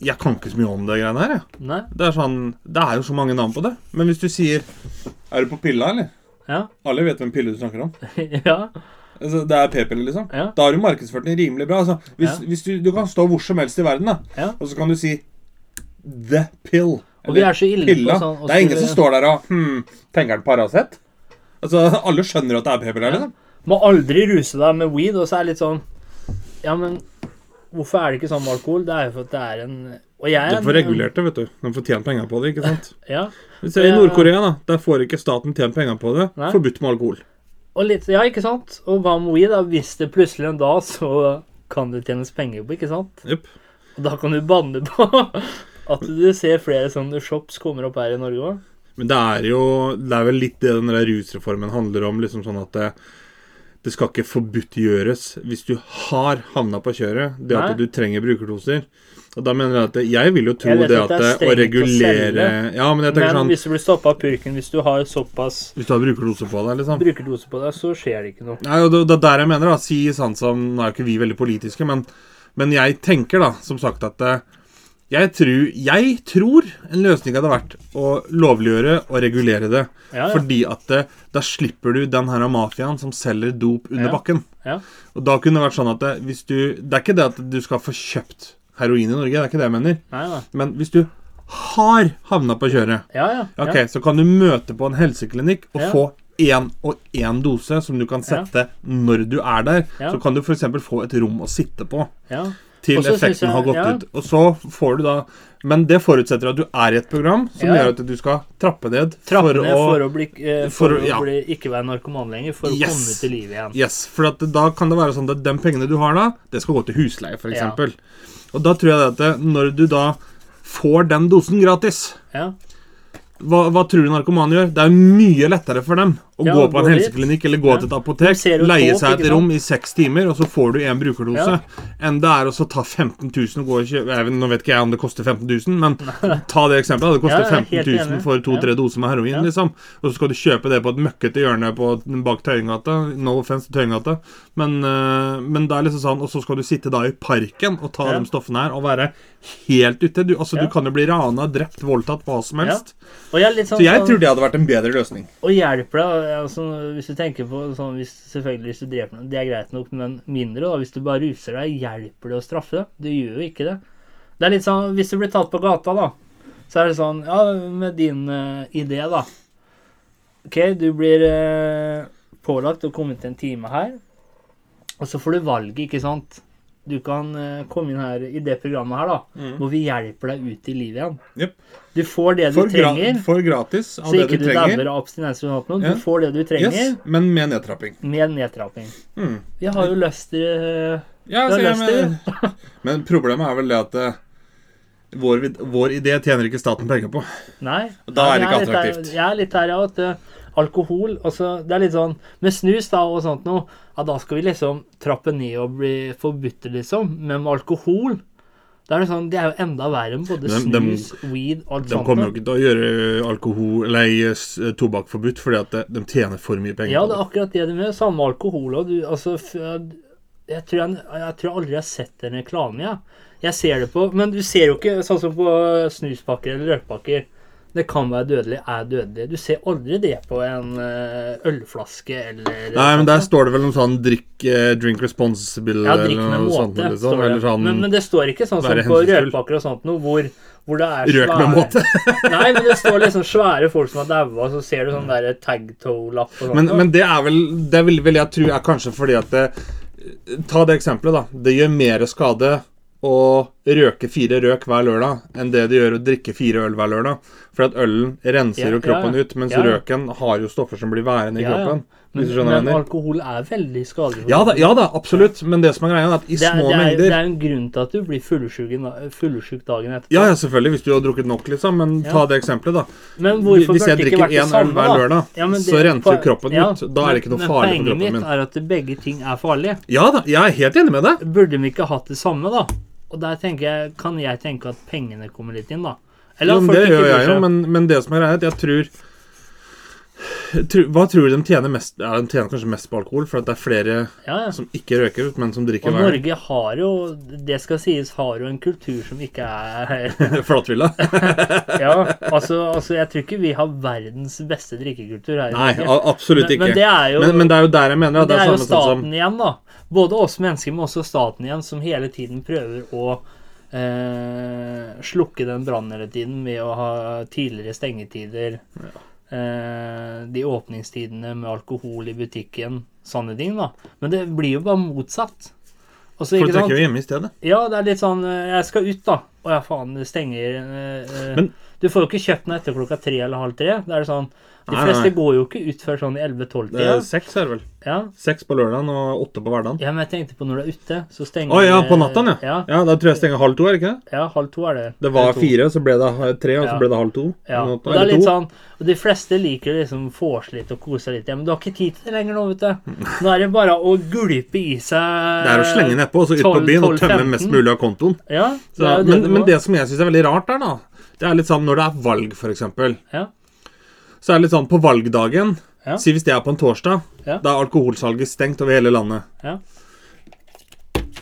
[SPEAKER 2] jeg kan ikke så mye om det greiene her, jeg.
[SPEAKER 3] Nei.
[SPEAKER 2] Det er sånn Det er jo så mange navn på det. Men hvis du sier Er du på pilla, eller?
[SPEAKER 3] Ja.
[SPEAKER 2] Alle vet hvem pille du snakker om.
[SPEAKER 3] ja.
[SPEAKER 2] Altså, det er p-pille, liksom.
[SPEAKER 3] Ja.
[SPEAKER 2] Da har du markedsført den rimelig bra. Altså, hvis,
[SPEAKER 3] Ja.
[SPEAKER 2] hvis du, du kan stå hvor som helst i verden, da,
[SPEAKER 3] Ja.
[SPEAKER 2] og så kan du si The pill.
[SPEAKER 3] Og vi er så ille
[SPEAKER 2] pilla.
[SPEAKER 3] på sånn
[SPEAKER 2] Det er ingen
[SPEAKER 3] skulle-
[SPEAKER 2] som står der og Hm, tenker han Paracet? Altså, alle skjønner at det er p-pille,
[SPEAKER 3] Ja.
[SPEAKER 2] liksom.
[SPEAKER 3] Må aldri ruse deg med weed, og så er det litt sånn Ja, men hvorfor er det ikke sånn med alkohol? Det er jo for at det er en Og jeg
[SPEAKER 2] De får regulert det, vet du. De får tjent penger på det, ikke sant.
[SPEAKER 3] Ja.
[SPEAKER 2] Vi ser I. Nord-Korea, da. Der får ikke staten tjent penger på det.
[SPEAKER 3] Nei.
[SPEAKER 2] Forbudt med alkohol.
[SPEAKER 3] Og litt, ja, ikke sant? Og hva med weed, da? Hvis det plutselig en dag, så kan det tjenes penger på, ikke sant?
[SPEAKER 2] Yep.
[SPEAKER 3] Og da kan du banne på at du ser flere sånne shops kommer opp her i Norge òg.
[SPEAKER 2] Men det er jo Det er vel litt det den der rusreformen handler om. liksom sånn at det, det skal ikke forbudtgjøres hvis du har havna på kjøret. Det at
[SPEAKER 3] Nei.
[SPEAKER 2] du trenger brukerdoser. Og da mener jeg at Jeg vil jo tro det
[SPEAKER 3] at det
[SPEAKER 2] å regulere
[SPEAKER 3] å
[SPEAKER 2] Ja, men
[SPEAKER 3] Men
[SPEAKER 2] sånn
[SPEAKER 3] hvis du blir stoppa av purken, hvis du har såpass
[SPEAKER 2] Hvis du har brukerdose på deg, liksom.
[SPEAKER 3] brukerdose på deg, så skjer det ikke noe.
[SPEAKER 2] Nei, og det, det er der jeg mener, da. Si sånn som Nå er jo ikke vi veldig politiske, men, men jeg tenker da, som sagt, at eh, jeg tror, jeg tror en løsning hadde vært å lovliggjøre og regulere det.
[SPEAKER 3] Ja, ja.
[SPEAKER 2] Fordi at det, da slipper du den her mafiaen som selger dop under
[SPEAKER 3] Ja.
[SPEAKER 2] bakken.
[SPEAKER 3] Ja.
[SPEAKER 2] Og da kunne det vært sånn at det, hvis du Det er ikke det at du skal få kjøpt heroin i Norge, det er ikke det jeg mener.
[SPEAKER 3] Nei.
[SPEAKER 2] Men hvis du har havna på kjøret,
[SPEAKER 3] Ja, ja.
[SPEAKER 2] ok,
[SPEAKER 3] ja.
[SPEAKER 2] så kan du møte på en helseklinikk og få én og én dose som du kan sette når du er der. Så kan du f.eks. få et rom å sitte på
[SPEAKER 3] ja.
[SPEAKER 2] Til effekten
[SPEAKER 3] jeg-
[SPEAKER 2] har gått
[SPEAKER 3] ja.
[SPEAKER 2] ut. Og så får du da Men det forutsetter at du er i et program som
[SPEAKER 3] Ja.
[SPEAKER 2] gjør at du skal trappe ned
[SPEAKER 3] Trappe
[SPEAKER 2] for
[SPEAKER 3] ned
[SPEAKER 2] å
[SPEAKER 3] for å bli, eh,
[SPEAKER 2] for
[SPEAKER 3] for
[SPEAKER 2] å-
[SPEAKER 3] å
[SPEAKER 2] ja.
[SPEAKER 3] bli, ikke være narkoman lenger, for å komme til livet igjen.
[SPEAKER 2] Yes, for at da kan det være sånn at de pengene du har da, det skal gå til husleie, f.eks. Og da tror jeg at det, når du da får den dosen gratis
[SPEAKER 3] Ja.
[SPEAKER 2] hva, hva tror du narkomane gjør? Det er mye lettere for dem å
[SPEAKER 3] Ja,
[SPEAKER 2] gå på en
[SPEAKER 3] gå
[SPEAKER 2] helseklinikk eller gå
[SPEAKER 3] Ja.
[SPEAKER 2] til et apotek, leie
[SPEAKER 3] tåp,
[SPEAKER 2] seg et rom i seks timer, og så får du en brukerdose,
[SPEAKER 3] Ja.
[SPEAKER 2] enn det er å ta 15 000 og gå og kjøpe Nå vet ikke jeg om det koster 15 000, men ta det eksempelet. Det koster
[SPEAKER 3] Ja, er
[SPEAKER 2] 15 000
[SPEAKER 3] enig.
[SPEAKER 2] for to-tre doser med heroin, liksom. Og så skal du kjøpe det på et møkkete hjørne på, bak Tøyengata. No offense til Tøyengata, men, øh, men det er liksom sånn Og så skal du sitte da i parken og ta de stoffene her og være helt ute. Du, altså, du kan jo bli rana, drept, voldtatt, hva som helst.
[SPEAKER 3] Jeg sånn,
[SPEAKER 2] Så jeg tror det hadde vært en bedre løsning.
[SPEAKER 3] og hjelper deg altså, Hvis du tenker på sånn hvis, Selvfølgelig hvis du dreper noen, det er greit nok, men mindre da Hvis du bare ruser deg, hjelper det å straffe det? Gjør jo ikke det. Det er litt sånn Hvis du blir tatt på gata, da, så er det sånn Ja, med din uh, idé, da. OK, du blir uh, pålagt å komme til en time her, og så får du valget, ikke sant? Du kan eh, komme inn her i det programmet her, da, hvor vi hjelper deg ut i livet igjen.
[SPEAKER 2] Yep.
[SPEAKER 3] Du får det du
[SPEAKER 2] For, gra
[SPEAKER 3] trenger.
[SPEAKER 2] for gratis av
[SPEAKER 3] Så
[SPEAKER 2] det
[SPEAKER 3] ikke
[SPEAKER 2] du
[SPEAKER 3] du
[SPEAKER 2] trenger.
[SPEAKER 3] dauer av abstinens.
[SPEAKER 2] Ja.
[SPEAKER 3] Du får det du trenger
[SPEAKER 2] Yes, men med nedtrapping.
[SPEAKER 3] med nedtrapping.
[SPEAKER 2] Mm.
[SPEAKER 3] Vi har jo lyst til eh,
[SPEAKER 2] Ja, så jeg,
[SPEAKER 3] løst
[SPEAKER 2] men, men problemet er vel det at eh, vår, vår idé tjener ikke staten penger på.
[SPEAKER 3] Nei.
[SPEAKER 2] Da er det ikke attraktivt.
[SPEAKER 3] Jeg er litt der, ja, at alkohol altså, Det er litt sånn Med snus da og sånt noe, ja, da skal vi liksom trappe ned og bli forbudt, liksom. Men med alkohol da er det sånn, det er jo enda verre enn både snus, weed og alt
[SPEAKER 2] De
[SPEAKER 3] sånt.
[SPEAKER 2] kommer jo ikke til å gjøre alkohol Eller tobakk forbudt fordi at de, de tjener for mye penger
[SPEAKER 3] Ja, det
[SPEAKER 2] det.
[SPEAKER 3] er akkurat det de gjør. Samme alkohol og du Altså, jeg tror jeg, jeg tror aldri jeg har sett en reklame, jeg. Jeg ser det på Men du ser jo ikke sånn som på snuspakker eller røykpakker. Det kan være dødelig, er dødelig. Du ser aldri det på en eh, ølflaske eller
[SPEAKER 2] Nei, men der står det vel noe sånn drikk, eh, drink responsible
[SPEAKER 3] Ja, drikk
[SPEAKER 2] eller
[SPEAKER 3] med måte.
[SPEAKER 2] sånt. Liksom.
[SPEAKER 3] det.
[SPEAKER 2] Eller sånn
[SPEAKER 3] men, men det står ikke sånn som på rødpakker og sånt noe, hvor, hvor det er
[SPEAKER 2] Røk med måte.
[SPEAKER 3] Nei, men det står liksom svære folk som har daua, så ser du sånn der tagtoe-lapp og sånt.
[SPEAKER 2] Men, men det er vel Det vil, vil jeg tro er kanskje fordi at det, Ta det eksempelet, da. Det gjør mer skade å røke fire røk hver lørdag enn det det gjør å drikke fire øl hver lørdag. For at ølen renser
[SPEAKER 3] Ja,
[SPEAKER 2] jo kroppen
[SPEAKER 3] ja,
[SPEAKER 2] ut, mens
[SPEAKER 3] ja, ja.
[SPEAKER 2] røken har jo stoffer som blir værende i
[SPEAKER 3] Ja, ja.
[SPEAKER 2] kroppen.
[SPEAKER 3] Men, men alkohol er veldig skadelig.
[SPEAKER 2] Ja da, ja da, absolutt. Men det som er greia, er at i
[SPEAKER 3] det, er,
[SPEAKER 2] små
[SPEAKER 3] det, er, det er en grunn til at du blir fyllesyk dagen etterpå.
[SPEAKER 2] Ja, ja, selvfølgelig, hvis du har drukket nok, liksom. Men
[SPEAKER 3] Ja.
[SPEAKER 2] ta det eksempelet, da.
[SPEAKER 3] Men hvorfor
[SPEAKER 2] Hvis jeg
[SPEAKER 3] det
[SPEAKER 2] drikker én øl hver lørdag,
[SPEAKER 3] Ja, men
[SPEAKER 2] så
[SPEAKER 3] det-
[SPEAKER 2] renser
[SPEAKER 3] po-
[SPEAKER 2] kroppen
[SPEAKER 3] ja,
[SPEAKER 2] ut. Da er det ikke noe farlig for kroppen min.
[SPEAKER 3] Poenget mitt er at begge ting er farlige.
[SPEAKER 2] Ja da, jeg er helt enig med deg.
[SPEAKER 3] Burde vi ikke hatt det samme, da? Og der tenker jeg, kan jeg tenke at pengene kommer litt inn, da. Eller
[SPEAKER 2] Jo, det gjør jeg jo, men, men det som er greia, at jeg tror Tro- Hva tror du de tjener mest Ja, de tjener kanskje mest på alkohol, for at det er flere
[SPEAKER 3] ja, ja.
[SPEAKER 2] som ikke røker, men som drikker
[SPEAKER 3] Og
[SPEAKER 2] hver
[SPEAKER 3] Norge har jo, det skal sies, har jo en kultur som ikke er
[SPEAKER 2] flatfylla.
[SPEAKER 3] Ja, altså, altså jeg tror ikke vi har verdens beste drikkekultur her
[SPEAKER 2] Nei, absolutt
[SPEAKER 3] Men,
[SPEAKER 2] ikke.
[SPEAKER 3] men det jo
[SPEAKER 2] Men, men det er jo der jeg mener at det
[SPEAKER 3] det
[SPEAKER 2] er
[SPEAKER 3] jo staten
[SPEAKER 2] som
[SPEAKER 3] igjen, da. Både oss mennesker, men også staten igjen, som hele tiden prøver å eh, slukke den brannen hele tiden med å ha tidligere stengetider. Eh, de åpningstidene med alkohol i butikken. Sånne ting, da. Men det blir jo bare motsatt. Også,
[SPEAKER 2] Folk drikker jo hjemme i stedet.
[SPEAKER 3] Ja, det er litt sånn eh, Jeg skal ut, da. Å ja, faen, det stenger eh, eh,
[SPEAKER 2] Men-
[SPEAKER 3] Du får jo ikke kjøpt den etter klokka tre eller halv tre. Det er sånn De fleste
[SPEAKER 2] nei.
[SPEAKER 3] går jo ikke ut før sånn 11-12-tida.
[SPEAKER 2] er seks er det vel.
[SPEAKER 3] Ja.
[SPEAKER 2] Seks på lørdagen og åtte på hverdagen.
[SPEAKER 3] ja, men jeg tenkte på når du er ute, så stenger
[SPEAKER 2] Å ja, på natta, ja.
[SPEAKER 3] Ja,
[SPEAKER 2] Ja, Da tror jeg jeg stenger halv to, er det ikke det?
[SPEAKER 3] ja halv to er det.
[SPEAKER 2] Det var fire, så ble det tre, og så ble det halv to.
[SPEAKER 3] Ja, og det er litt sånn Og de fleste liker liksom vorse litt og kose litt. Ja, men du har ikke tid til det lenger nå, vet du. Nå er det bare å gulpe i seg
[SPEAKER 2] Det er å slenge nedpå og så ut på
[SPEAKER 3] 12,
[SPEAKER 2] byen og tømme mest mulig av kontoen.
[SPEAKER 3] Ja, det
[SPEAKER 2] Så,
[SPEAKER 3] det
[SPEAKER 2] men,
[SPEAKER 3] det
[SPEAKER 2] men det som jeg syns er veldig rart der, da, det er litt sånn når det er valg, f.eks.
[SPEAKER 3] Ja.
[SPEAKER 2] Så er det litt sånn på valgdagen
[SPEAKER 3] Ja.
[SPEAKER 2] Si hvis det er på en torsdag,
[SPEAKER 3] Ja.
[SPEAKER 2] da er alkoholsalget stengt over hele landet.
[SPEAKER 3] Ja.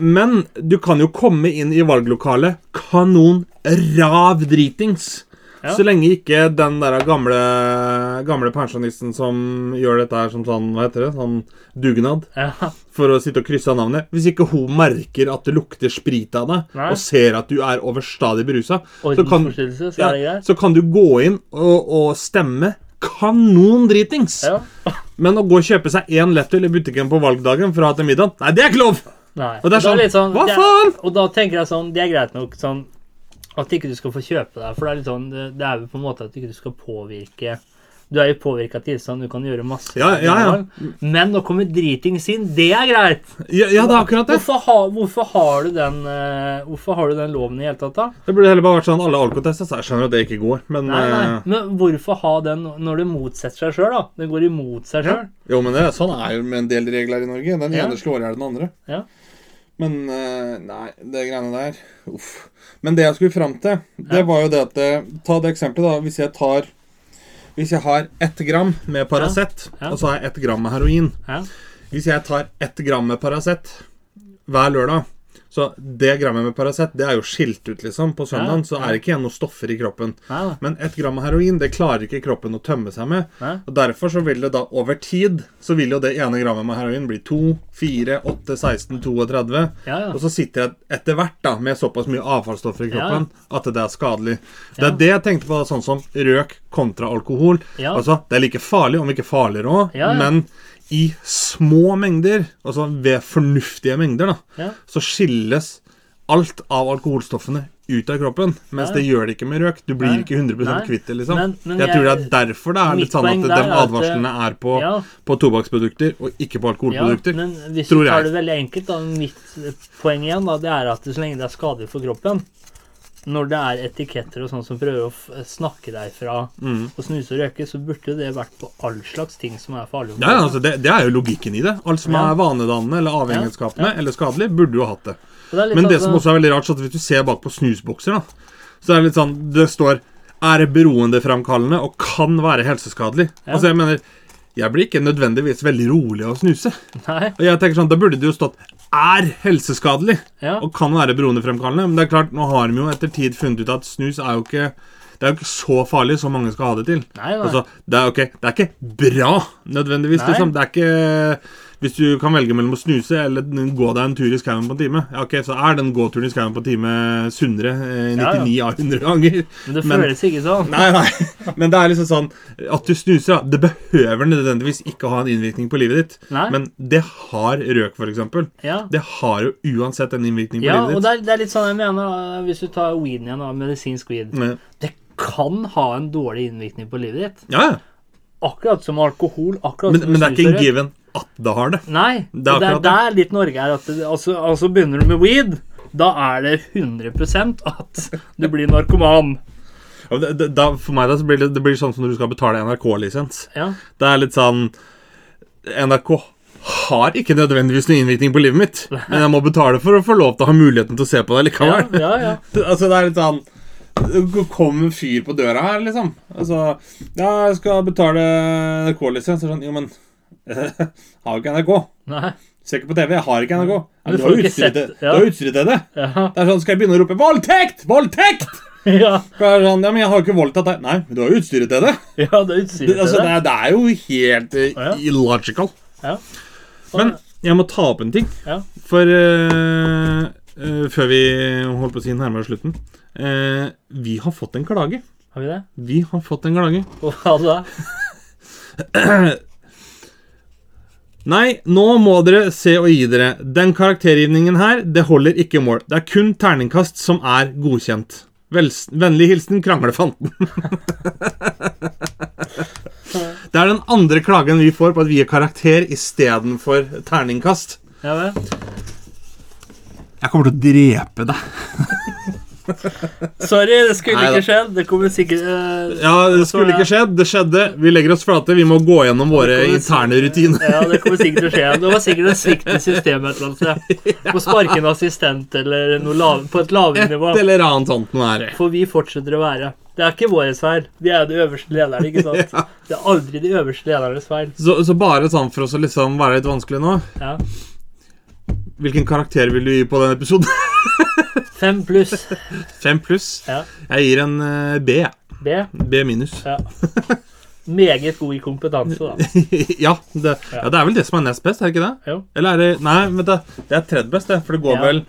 [SPEAKER 2] Men du kan jo komme inn i valglokalet kanon rav dritings.
[SPEAKER 3] Ja.
[SPEAKER 2] Så lenge ikke den der gamle, gamle pensjonisten som gjør dette her som sånn, hva heter det, sånn dugnad
[SPEAKER 3] Ja.
[SPEAKER 2] for å sitte og krysse av navnet Hvis ikke hun merker at det lukter sprit av deg, og ser at du er overstadig berusa, så kan,
[SPEAKER 3] så
[SPEAKER 2] ja, så kan du gå inn og, og stemme kanon dritings.
[SPEAKER 3] Ja.
[SPEAKER 2] Men å gå og kjøpe seg én lettøl i butikken på valgdagen for å ha til middag, nei, det er ikke lov!
[SPEAKER 3] Nei.
[SPEAKER 2] Og det er
[SPEAKER 3] litt
[SPEAKER 2] sånn, hva
[SPEAKER 3] er-
[SPEAKER 2] faen?
[SPEAKER 3] Og da tenker jeg sånn, det er greit nok sånn at ikke du skal få kjøpe deg, for det er litt sånn, det, det er jo på en måte at ikke du skal påvirke Du er i påvirka tilstand, du kan gjøre masse.
[SPEAKER 2] Ja, ja, ja.
[SPEAKER 3] Men å komme dritings inn, det er greit.
[SPEAKER 2] Ja, ja det er akkurat det.
[SPEAKER 3] Hvorfor, ha, hvorfor, har du den, uh, hvorfor har du den loven i hele tatt, da?
[SPEAKER 2] Det burde heller bare vært sånn alle alkotester, så jeg skjønner at det ikke går, men
[SPEAKER 3] Nei, nei.
[SPEAKER 2] eh,
[SPEAKER 3] Men hvorfor ha den når det motsetter seg sjøl, da? Det går imot seg
[SPEAKER 2] Ja.
[SPEAKER 3] sjøl.
[SPEAKER 2] Jo, men det, sånn er jo med en del regler i Norge. Den
[SPEAKER 3] Ja.
[SPEAKER 2] ene slår i hjel den andre.
[SPEAKER 3] Ja.
[SPEAKER 2] Men eh, nei, det greiene der Uff. Men det jeg skulle fram til, det
[SPEAKER 3] Ja.
[SPEAKER 2] var jo det at Ta det eksempelet, da. Hvis jeg tar Hvis jeg har ett gram med Paracet,
[SPEAKER 3] Ja.
[SPEAKER 2] og så har jeg ett gram med heroin
[SPEAKER 3] Ja.
[SPEAKER 2] Hvis jeg tar ett gram med Paracet hver lørdag Så det grammet med Paracet, det er jo skilt ut, liksom. På søndagen så er det ikke igjen noen stoffer i kroppen. Men ett gram heroin, det klarer ikke kroppen å tømme seg med. Og Derfor så vil det da over tid Så vil jo det ene grammet med heroin bli 2, 4, 8, 16, 32.
[SPEAKER 3] Ja, ja.
[SPEAKER 2] Og så sitter jeg etter hvert da med såpass mye avfallsstoffer i kroppen at det er skadelig. Det er det jeg tenkte på, sånn som røk kontra alkohol. Altså, Det er like farlig, om ikke farligere òg, men i små mengder, altså ved fornuftige mengder, da,
[SPEAKER 3] Ja.
[SPEAKER 2] så skilles alt av alkoholstoffene ut av kroppen. Mens
[SPEAKER 3] Ja.
[SPEAKER 2] det gjør det ikke med røk. Du blir
[SPEAKER 3] Nei.
[SPEAKER 2] ikke 100
[SPEAKER 3] Nei.
[SPEAKER 2] kvitt det, liksom.
[SPEAKER 3] Men- men
[SPEAKER 2] jeg
[SPEAKER 3] jeg-
[SPEAKER 2] tror det er derfor det er litt sånn at de
[SPEAKER 3] at,
[SPEAKER 2] advarslene er på,
[SPEAKER 3] ja.
[SPEAKER 2] på tobakksprodukter og ikke på alkoholprodukter.
[SPEAKER 3] Ja, men hvis
[SPEAKER 2] tror
[SPEAKER 3] du tar det veldig enkelt, da, mitt poeng igjen, da, det er at så lenge det er skadelig for kroppen Når det er etiketter og sånn som prøver å f snakke deg fra
[SPEAKER 2] Mm.
[SPEAKER 3] å snuse og røyke, så burde det vært på all slags ting som er farlig.
[SPEAKER 2] Ja, altså det, det er jo logikken i det. Alt som
[SPEAKER 3] Ja.
[SPEAKER 2] er vanedannende eller avhengighetsskapende
[SPEAKER 3] Ja,
[SPEAKER 2] eller skadelig, burde jo ha hatt det.
[SPEAKER 3] Det
[SPEAKER 2] Men
[SPEAKER 3] det
[SPEAKER 2] det som også er veldig rart, så at hvis du ser bak på snusbokser, da, så er det litt sånn Det står er beroendeframkallende og kan være helseskadelig.
[SPEAKER 3] Ja.
[SPEAKER 2] Altså, jeg mener Jeg blir ikke nødvendigvis veldig rolig av å snuse.
[SPEAKER 3] Nei.
[SPEAKER 2] Og jeg tenker sånn, Da burde det jo stått 'er helseskadelig'
[SPEAKER 3] Ja.
[SPEAKER 2] og kan være beroendefremkallende. Men det er klart, nå har vi jo etter tid funnet ut at snus er jo ikke Det er jo ikke så farlig som mange skal ha det til.
[SPEAKER 3] Nei, nei.
[SPEAKER 2] Altså, det, er, okay, det er ikke bra, nødvendigvis. Liksom. Det er ikke Hvis du kan velge mellom å snuse eller gå deg en tur i skauen på en time, ja, ok, så er den gåturen i skauen på en time sunnere eh,
[SPEAKER 3] Ja, ja.
[SPEAKER 2] 99 av 100 ganger.
[SPEAKER 3] Men det
[SPEAKER 2] men-
[SPEAKER 3] føles ikke sånn.
[SPEAKER 2] Nei, nei. Men det er liksom sånn At du snuser. Det behøver nødvendigvis ikke ha en innvirkning på livet ditt.
[SPEAKER 3] Nei.
[SPEAKER 2] Men det har røk, eksempel.
[SPEAKER 3] Ja.
[SPEAKER 2] Det har jo uansett en innvirkning på
[SPEAKER 3] Ja,
[SPEAKER 2] livet
[SPEAKER 3] og
[SPEAKER 2] ditt.
[SPEAKER 3] det er, det er litt sånn jeg mener, hvis du tar weeden igjen, da, medisinsk weed.
[SPEAKER 2] Men-
[SPEAKER 3] Det kan ha en dårlig innvirkning på livet ditt.
[SPEAKER 2] Ja, ja.
[SPEAKER 3] Akkurat som alkohol. akkurat
[SPEAKER 2] Men,
[SPEAKER 3] som
[SPEAKER 2] men det er ikke en given at det har det.
[SPEAKER 3] Nei.
[SPEAKER 2] Det er
[SPEAKER 3] det er der litt Norge er. At det, altså, altså begynner du med weed, da er det 100% at du blir narkoman.
[SPEAKER 2] Ja, det, det da, for meg da, så blir det, det blir sånn som når du skal betale NRK-lisens.
[SPEAKER 3] Ja.
[SPEAKER 2] Det er litt sånn NRK har ikke nødvendigvis noen innvirkning på livet mitt, men jeg må betale for å få lov til å ha muligheten til å se på det likevel.
[SPEAKER 3] ja, ja.
[SPEAKER 2] altså, det er litt sånn kom en fyr på døra her, liksom. Altså Ja, jeg skal betale NRK-lisens. Sånn, jo, men Har ikke NRK.
[SPEAKER 3] Nei.
[SPEAKER 2] Ser ikke på TV. Jeg har ikke NRK. Men
[SPEAKER 3] Du
[SPEAKER 2] du, har
[SPEAKER 3] jo ikke
[SPEAKER 2] utstyret til til det.
[SPEAKER 3] Ja.
[SPEAKER 2] Det er sånn, Skal jeg begynne å rope 'voldtekt'? Voldtekt!
[SPEAKER 3] Ja,
[SPEAKER 2] sånn, ja, men jeg har ikke voldtatt deg. Nei, men du har jo utstyret til det.
[SPEAKER 3] ja det er utstyret
[SPEAKER 2] det,
[SPEAKER 3] til
[SPEAKER 2] altså, det,
[SPEAKER 3] det.
[SPEAKER 2] det er jo helt uh,
[SPEAKER 3] Ja.
[SPEAKER 2] illogical.
[SPEAKER 3] Ja.
[SPEAKER 2] Men jeg må ta opp en ting.
[SPEAKER 3] Ja.
[SPEAKER 2] For uh, uh, før vi holdt på å si nærmere slutten Vi har fått en klage.
[SPEAKER 3] Har vi det?
[SPEAKER 2] Vi har fått en klage.
[SPEAKER 3] Hva da?
[SPEAKER 2] Nei, nå må dere se og gi dere. Den karaktergivningen her, det holder ikke mål. Det er kun terningkast som er godkjent. Vel, vennlig hilsen Kranglefanten. det er den andre klagen vi får på at vi gir karakter istedenfor terningkast.
[SPEAKER 3] Ja det.
[SPEAKER 2] Jeg kommer til å drepe deg.
[SPEAKER 3] Sorry, det skulle
[SPEAKER 2] Neida.
[SPEAKER 3] ikke skjedd. Det kommer sikkert uh,
[SPEAKER 2] Ja, det skulle ikke skjedd. Det skjedde. Vi legger oss flate. Vi må gå gjennom våre interne rutiner.
[SPEAKER 3] Ja, det kommer sikkert til å skje. Det var sikkert en svikt i systemet et eller annet sted. Må sparke en assistent eller noe lav, på et lavere nivå.
[SPEAKER 2] Et eller annet sånt noe er.
[SPEAKER 3] For vi fortsetter å være. Det er ikke vår feil. Vi er jo de øverste lederne, ikke sant? Det er aldri de øverste ledernes feil.
[SPEAKER 2] Så, så bare sånn for oss å liksom være litt vanskelig nå
[SPEAKER 3] Ja.
[SPEAKER 2] Hvilken karakter vil du gi på den episoden?
[SPEAKER 3] Fem pluss.
[SPEAKER 2] Fem pluss.
[SPEAKER 3] Ja.
[SPEAKER 2] Jeg gir en eh, B.
[SPEAKER 3] B.
[SPEAKER 2] B minus.
[SPEAKER 3] Ja. Meget god i kompetanse, da.
[SPEAKER 2] ja, det, ja, det er vel det som er nest best, er det ikke det?
[SPEAKER 3] Jo.
[SPEAKER 2] Eller er det Nei, vent da. Det er tredje best, det. For det går
[SPEAKER 3] Ja.
[SPEAKER 2] vel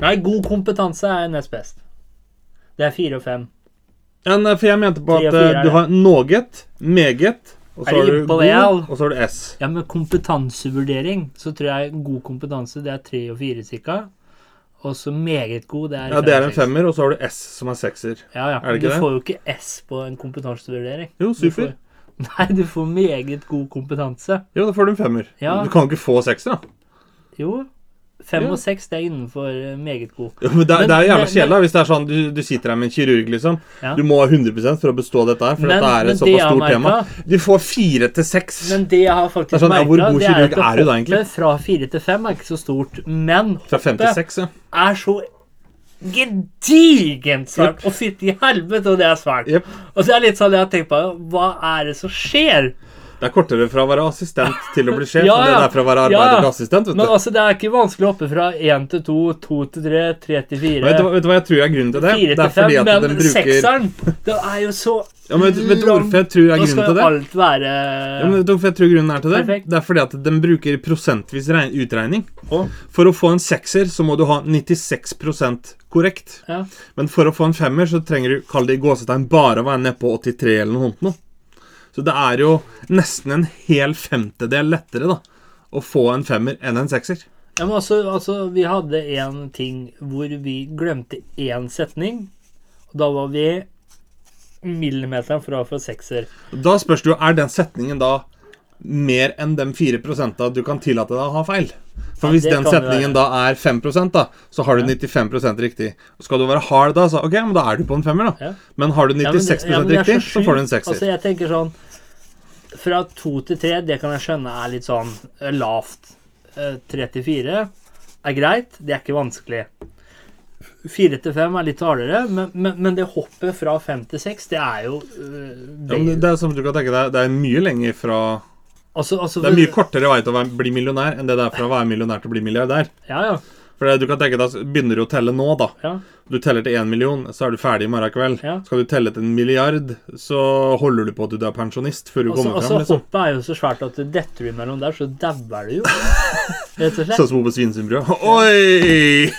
[SPEAKER 3] Nei, god kompetanse er nest best. Det er fire og fem.
[SPEAKER 2] ja, nei, For jeg mente på at eh, du har noget, meget, og så har du god,
[SPEAKER 3] det,
[SPEAKER 2] og så har du S.
[SPEAKER 3] Ja, med kompetansevurdering så tror jeg god kompetanse det er tre og fire cirka. Og så meget god det er
[SPEAKER 2] Ja, det er en femmer, og så har du S, som er sekser.
[SPEAKER 3] Ja, ja.
[SPEAKER 2] Er det ikke
[SPEAKER 3] du
[SPEAKER 2] det?
[SPEAKER 3] får jo ikke S på en kompetansevurdering.
[SPEAKER 2] Jo,
[SPEAKER 3] Du
[SPEAKER 2] super.
[SPEAKER 3] får- Nei, du får meget god kompetanse.
[SPEAKER 2] Jo, da får du en femmer.
[SPEAKER 3] Ja.
[SPEAKER 2] Du kan ikke få sekser, da.
[SPEAKER 3] Jo. Fem
[SPEAKER 2] Ja.
[SPEAKER 3] og seks det er innenfor eh, meget god.
[SPEAKER 2] Ja, men det,
[SPEAKER 3] Men-
[SPEAKER 2] det er jævla kjedelig hvis det er sånn du, du sitter her med en kirurg, liksom.
[SPEAKER 3] Ja.
[SPEAKER 2] Du må ha 100 for å bestå dette her, for
[SPEAKER 3] Men-
[SPEAKER 2] dette er et såpass stort tema. Du får fire til seks.
[SPEAKER 3] Men det jeg har faktisk
[SPEAKER 2] Det er sånn, ja, hvor
[SPEAKER 3] merket,
[SPEAKER 2] god
[SPEAKER 3] det er
[SPEAKER 2] kirurg er du da, egentlig?
[SPEAKER 3] fra fire til fem er ikke så stort, men
[SPEAKER 2] Fra fem til seks, ja.
[SPEAKER 3] er så gedigent svært. Og fytti helvete, og det er svært.
[SPEAKER 2] Yep.
[SPEAKER 3] Og så er det litt sånn jeg har tenkt på Hva er det som skjer?
[SPEAKER 2] Det er kortere fra å være assistent til å bli sjef
[SPEAKER 3] Ja,
[SPEAKER 2] enn det er fra å være
[SPEAKER 3] Ja,
[SPEAKER 2] arbeider
[SPEAKER 3] ja.
[SPEAKER 2] til assistent.
[SPEAKER 3] Men altså, det er ikke vanskelig å hoppe fra én til to, to til tre, tre til fire,
[SPEAKER 2] vet, vet du hva jeg tror er grunnen til det?
[SPEAKER 3] fire
[SPEAKER 2] Det er
[SPEAKER 3] til fem.
[SPEAKER 2] at den bruker
[SPEAKER 3] sekseren, det er jo så
[SPEAKER 2] ja, men vet, vet du hvorfor jeg tror er grunnen til
[SPEAKER 3] til
[SPEAKER 2] det?
[SPEAKER 3] alt være
[SPEAKER 2] Ja, men vet du hvorfor jeg tror grunnen er til det?
[SPEAKER 3] Perfekt.
[SPEAKER 2] Det er fordi at den bruker prosentvis regn- utregning.
[SPEAKER 3] Og
[SPEAKER 2] For å få en sekser så må du ha 96% korrekt.
[SPEAKER 3] ja.
[SPEAKER 2] Men for å få en femmer så trenger du kall det i gåsetegn bare å være nede på 83 eller noe sånt. Så det er jo nesten en hel femtedel lettere da å få en femmer enn en sekser.
[SPEAKER 3] Ja, men altså, altså, vi hadde en ting hvor vi glemte én setning. Og da var vi millimeteren fra for sekser.
[SPEAKER 2] Da spørs det jo, er den setningen da mer enn de 4% du kan tillate deg å ha feil? For
[SPEAKER 3] Ja,
[SPEAKER 2] hvis
[SPEAKER 3] det
[SPEAKER 2] den setningen da er 5 da, så har du
[SPEAKER 3] Ja.
[SPEAKER 2] 95 riktig. Og skal du være hard da, så ok, men da er du på en femmer, da.
[SPEAKER 3] Ja.
[SPEAKER 2] Men har du
[SPEAKER 3] Ja, men
[SPEAKER 2] 96
[SPEAKER 3] ja, men det er
[SPEAKER 2] riktig,
[SPEAKER 3] så
[SPEAKER 2] så får du en sekser.
[SPEAKER 3] Altså, jeg tenker sånn Fra to til tre, det kan jeg skjønne er litt sånn eh, lavt. Eh, Tre til fire er greit, det er ikke vanskelig. Fire til fem er litt hardere, men, men, men det hoppet fra fem til seks, det er jo det,
[SPEAKER 2] Ja, det er som du kan tenke deg, det er mye lenger fra
[SPEAKER 3] altså, altså,
[SPEAKER 2] Det er mye kortere vei til å være, bli millionær enn det det er fra å være millionær til å bli milliardær.
[SPEAKER 3] Ja, ja.
[SPEAKER 2] For du kan tenke deg, begynner du å telle nå, da.
[SPEAKER 3] Ja.
[SPEAKER 2] Du teller til én million, så er du ferdig i morgen kveld.
[SPEAKER 3] Ja.
[SPEAKER 2] Skal du telle til en milliard, så holder du på til du er pensjonist før du
[SPEAKER 3] Og så-
[SPEAKER 2] kommer
[SPEAKER 3] og
[SPEAKER 2] frem, liksom.
[SPEAKER 3] hoppet er jo så svært at du detter imellom der, så dauer du jo. Rett og slett.
[SPEAKER 2] Sånn som på Svinesundbrød. Oi!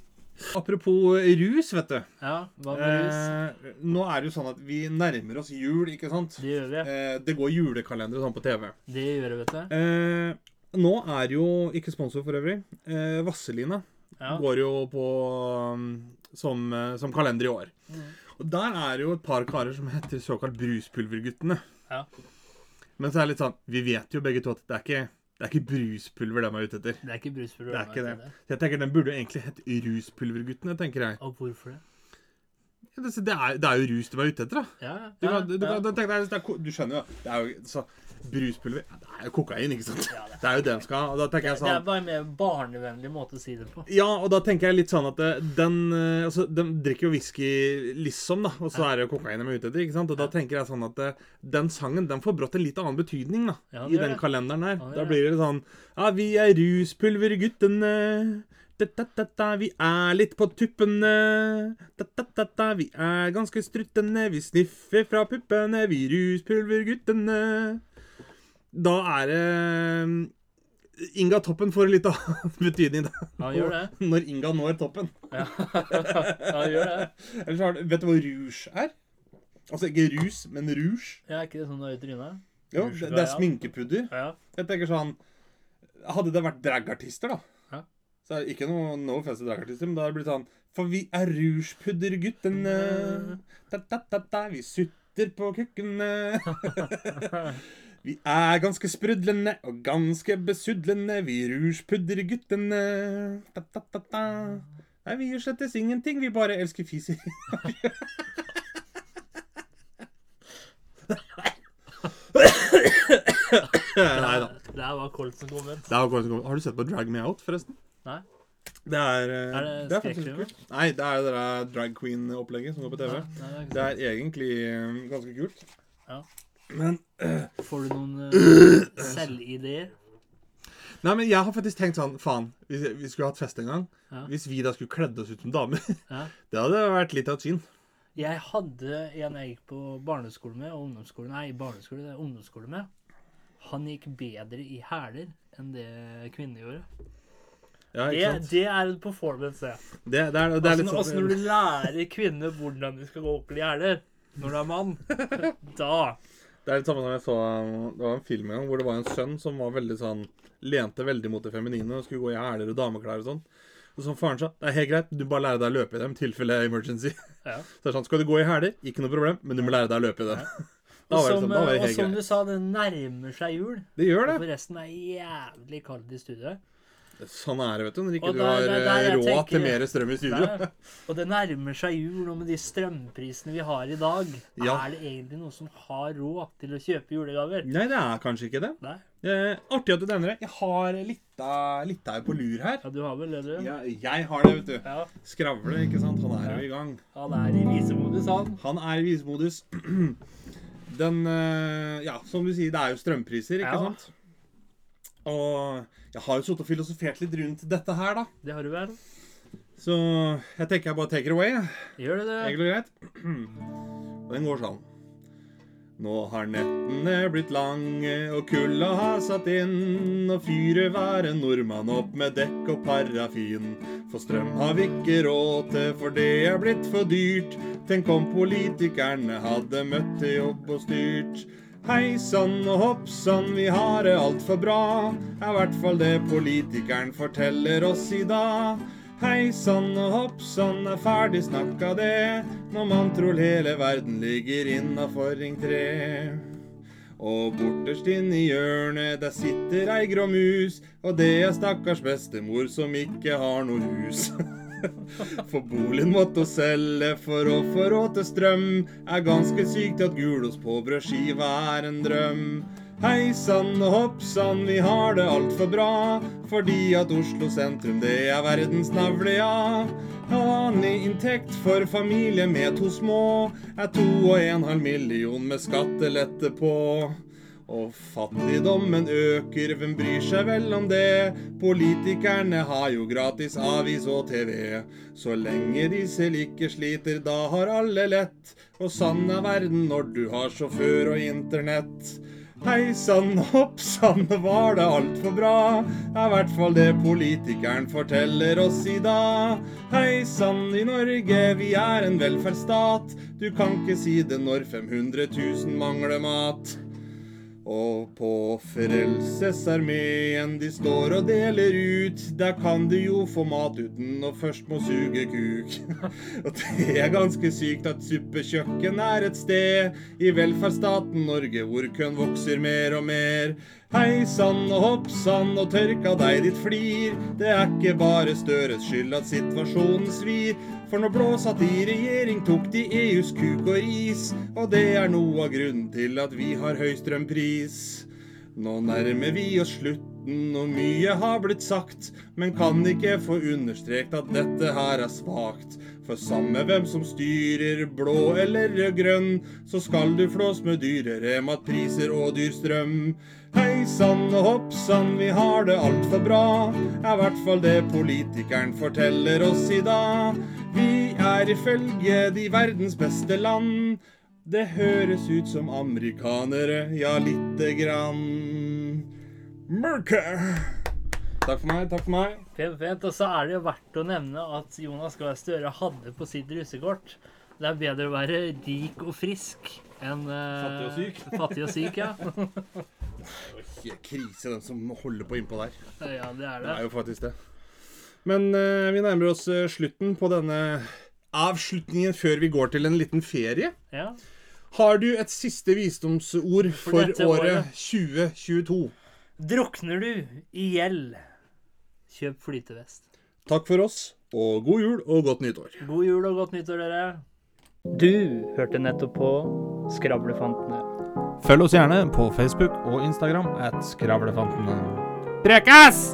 [SPEAKER 2] Apropos rus, vet du.
[SPEAKER 3] Ja, hva med rus?
[SPEAKER 2] Eh, nå er det jo sånn at vi nærmer oss jul, ikke sant?
[SPEAKER 3] Det gjør vi.
[SPEAKER 2] Eh, det går julekalendere sånn på TV.
[SPEAKER 3] Det gjør vi, vet du.
[SPEAKER 2] Eh, nå er jo ikke sponsor for øvrig. Eh, Vasselina
[SPEAKER 3] Ja.
[SPEAKER 2] går jo på um, som, eh, som kalender i år.
[SPEAKER 3] Mm.
[SPEAKER 2] Og der er jo et par karer som heter såkalt Bruspulverguttene.
[SPEAKER 3] Ja.
[SPEAKER 2] Men så er det litt sånn Vi vet jo begge to at det er ikke, det er ikke bruspulver de er ute etter.
[SPEAKER 3] Det er ikke bruspulver.
[SPEAKER 2] Det er ikke det.
[SPEAKER 3] det.
[SPEAKER 2] Så jeg tenker Den burde jo egentlig hett Ruspulverguttene, tenker jeg.
[SPEAKER 3] Og hvorfor det?
[SPEAKER 2] Ja, det, det, er, det er jo rus de er ute etter, da.
[SPEAKER 3] Ja,
[SPEAKER 2] Du,
[SPEAKER 3] ja,
[SPEAKER 2] kan, du,
[SPEAKER 3] ja.
[SPEAKER 2] kan, du, tenker, er, du skjønner jo det er jo så, Bruspulver ja, Det er jo kokain, ikke sant?
[SPEAKER 3] Ja, det
[SPEAKER 2] Det er jo det de skal ha. Da jeg
[SPEAKER 3] Det er
[SPEAKER 2] sånn
[SPEAKER 3] bare en mer barnevennlig måte å si det på.
[SPEAKER 2] Ja, og da tenker jeg litt sånn at eh, den eh, Altså, de drikker jo whisky liksom, da, og så er det kokain de er ute etter, ikke sant? Og da tenker jeg sånn at eh, den sangen, den får brått en litt annen betydning, da, i den
[SPEAKER 3] det.
[SPEAKER 2] kalenderen
[SPEAKER 3] her.
[SPEAKER 2] Da blir det sånn Ja, vi er ruspulverguttene. Da-da-da-da, vi er litt på tuppene. Vi er ganske struttende. Vi sniffer fra puppene, vi ruspulverguttene. Da er det eh, Inga Toppen får litt annen betydning, da.
[SPEAKER 3] Ja, gjør det.
[SPEAKER 2] Når Inga når toppen.
[SPEAKER 3] Ja, ja gjør det.
[SPEAKER 2] Eller vet du hva rouge er? Altså ikke rus, men rouge.
[SPEAKER 3] Ja, er ikke det sånn det er i trynet?
[SPEAKER 2] Jo, det, det er
[SPEAKER 3] ja.
[SPEAKER 2] sminkepudder.
[SPEAKER 3] Ja.
[SPEAKER 2] Jeg tenker sånn Hadde det vært dragartister, da
[SPEAKER 3] Ja.
[SPEAKER 2] Så er det ikke noe no offense til dragartister, men da hadde det blitt sånn For vi er rougepudderguttene. Da, da, da, da, vi sutter på kukkene. vi er ganske sprudlende og ganske besudlende, vi da. Nei, vi gjør slettes ingenting, vi bare elsker fiser. Nei da.
[SPEAKER 3] Det her var Colt som kom inn.
[SPEAKER 2] Det er akkurat som- Har du sett på Drag Me Out, forresten?
[SPEAKER 3] Nei.
[SPEAKER 2] Det er, eh,
[SPEAKER 3] Er det
[SPEAKER 2] faktisk kult. Nei, det er det der drag queen-opplegget som går på TV.
[SPEAKER 3] Nei, nei, det er
[SPEAKER 2] Det er egentlig eh, ganske kult.
[SPEAKER 3] Ja.
[SPEAKER 2] Men
[SPEAKER 3] uh, Får du noen uh, selvideer?
[SPEAKER 2] Nei, men jeg har faktisk tenkt sånn Faen, hvis vi skulle hatt fest en gang.
[SPEAKER 3] Ja.
[SPEAKER 2] Hvis vi da skulle kledd oss ut som damer.
[SPEAKER 3] Ja.
[SPEAKER 2] Det hadde vært litt av et syn.
[SPEAKER 3] Jeg hadde en jeg gikk på barneskole med, og ungdomsskole Nei, barneskole, det er ungdomsskole med. Han gikk bedre i hæler enn det kvinner gjorde.
[SPEAKER 2] Ja,
[SPEAKER 3] Det,
[SPEAKER 2] ikke sant?
[SPEAKER 3] det er en performance, det.
[SPEAKER 2] Det, det, er, det er litt
[SPEAKER 3] altså
[SPEAKER 2] sånn
[SPEAKER 3] når du lærer kvinner hvordan de skal gå opp i hæler når du er mann, da
[SPEAKER 2] Det er litt samme som jeg så Det var en film en gang hvor det var en sønn som var veldig sånn Lente veldig mot det feminine og skulle gå i hæler og dameklær og sånn. Og så faren sa, det er helt greit, du bare lærer deg å løpe i dem i tilfelle emergency.
[SPEAKER 3] Ja.
[SPEAKER 2] Så det er sånn, skal du gå i hæler, ikke noe problem, men du må lære deg å løpe i dem. Ja.
[SPEAKER 3] Og
[SPEAKER 2] det
[SPEAKER 3] som,
[SPEAKER 2] sånn,
[SPEAKER 3] og som du sa, det nærmer seg jul.
[SPEAKER 2] Det gjør det.
[SPEAKER 3] Og forresten er jævlig kaldt i studio.
[SPEAKER 2] Sånn er det, vet du. Når ikke
[SPEAKER 3] der,
[SPEAKER 2] du har
[SPEAKER 3] der-
[SPEAKER 2] eh,
[SPEAKER 3] der
[SPEAKER 2] råd
[SPEAKER 3] tenker-
[SPEAKER 2] til mer strøm i studio.
[SPEAKER 3] Der. Og det nærmer seg jul, og med de strømprisene vi har i dag,
[SPEAKER 2] Ja.
[SPEAKER 3] er det egentlig noen som har råd til å kjøpe julegaver?
[SPEAKER 2] Nei, det er kanskje ikke det. Eh, artig at du nevner det. Jeg har litt av, på lur her.
[SPEAKER 3] Ja, du har vel det, du?
[SPEAKER 2] Ja, jeg har det, vet du.
[SPEAKER 3] Ja.
[SPEAKER 2] Skravle, ikke sant. Han er jo i gang.
[SPEAKER 3] Han er i visemodus, han.
[SPEAKER 2] Han er i visemodus. Den eh, Ja, som du sier, det er jo strømpriser, ikke sant? Og jeg har jo sittet og filosofert litt rundt dette her, da.
[SPEAKER 3] Det har du vel?
[SPEAKER 2] Så jeg tenker jeg bare take it away.
[SPEAKER 3] Gjør det det?
[SPEAKER 2] Egentlig greit. Og den går sånn. Nå har nettene blitt lange, og kulda har satt inn. Og fyrer hver en nordmann opp med dekk og parafin. For strøm har vi ikke råd til, for det er blitt for dyrt. Tenk om politikerne hadde møtt til jobb og styrt. Hei sann og hopp sann, vi har det altfor bra. Er i hvert fall det politikeren forteller oss i dag. Hei sann og hopp sann, er ferdig snakka det. Når man tror hele verden ligger innafor Ring 3. Og borterst inn i hjørnet, der sitter ei grå mus. Og det er stakkars bestemor som ikke har noe hus. For boligen måtte hun selge for å få råd til strøm. Er ganske sykt at gulost på brødskiva er en drøm. Hei sann og hopp sann, vi har det altfor bra. Fordi at Oslo sentrum, det er verdens navle, ja. Vanlig inntekt for familie med to små er to og en halv million med skattelette på. Og fattigdommen øker, hvem bryr seg vel om det? Politikerne har jo gratis avis og TV. Så lenge de selv ikke sliter, da har alle lett. Og sann er verden når du har sjåfør og internett. Hei sann, hopp sann, var det altfor bra? Er hvert fall det politikeren forteller oss i dag. Hei sann, i Norge, vi er en velferdsstat. Du kan ikke si det når 500 000 mangler mat. Og på Frelsesarmeen de står og deler ut. Der kan du jo få mat uten å først må suge kuk. og det er ganske sykt at suppekjøkken er et sted i velferdsstaten Norge hvor køen vokser mer og mer. Hei sann og hopp sann og tørka deg ditt flir. Det er ikke bare Støres skyld at situasjonen svir. For når blå satt i regjering, tok de EUs kuk og ris. Og det er noe av grunnen til at vi har høy strømpris. Nå nærmer vi oss slutten, og mye har blitt sagt, men kan ikke få understrekt at dette her er svakt. For samme hvem som styrer, blå eller grønn, så skal du flås med dyrere matpriser og dyr strøm. Hei sann og hopp sann, vi har det altfor bra, er hvert fall det politikeren forteller oss i dag. Vi er ifølge de verdens beste land. Det høres ut som amerikanere, ja, lite grann. Mørke. Takk for meg, takk for meg.
[SPEAKER 3] Fint, fint. Og så er det jo verdt å nevne at Jonas Gahr Støre hadde på sitt russekort Det er bedre å være rik og frisk enn eh,
[SPEAKER 2] Fattig og syk.
[SPEAKER 3] Fattig og syk, ja.
[SPEAKER 2] Helt krise, den som holder på innpå der.
[SPEAKER 3] ja, det er
[SPEAKER 2] Det
[SPEAKER 3] det.
[SPEAKER 2] er jo faktisk det. Men uh, vi nærmer oss eh, slutten på denne avslutningen før vi går til en liten ferie.
[SPEAKER 3] Ja.
[SPEAKER 2] Har du et siste visdomsord for,
[SPEAKER 3] for
[SPEAKER 2] året
[SPEAKER 3] året?
[SPEAKER 2] 2022?
[SPEAKER 3] Drukner du i gjeld, kjøp flytevest.
[SPEAKER 2] Takk for oss, og god jul og godt nyttår.
[SPEAKER 3] God jul og godt nyttår, dere. Du hørte nettopp på Skravlefantene.
[SPEAKER 1] Følg oss gjerne på Facebook og Instagram at Skravlefantene. Prekas!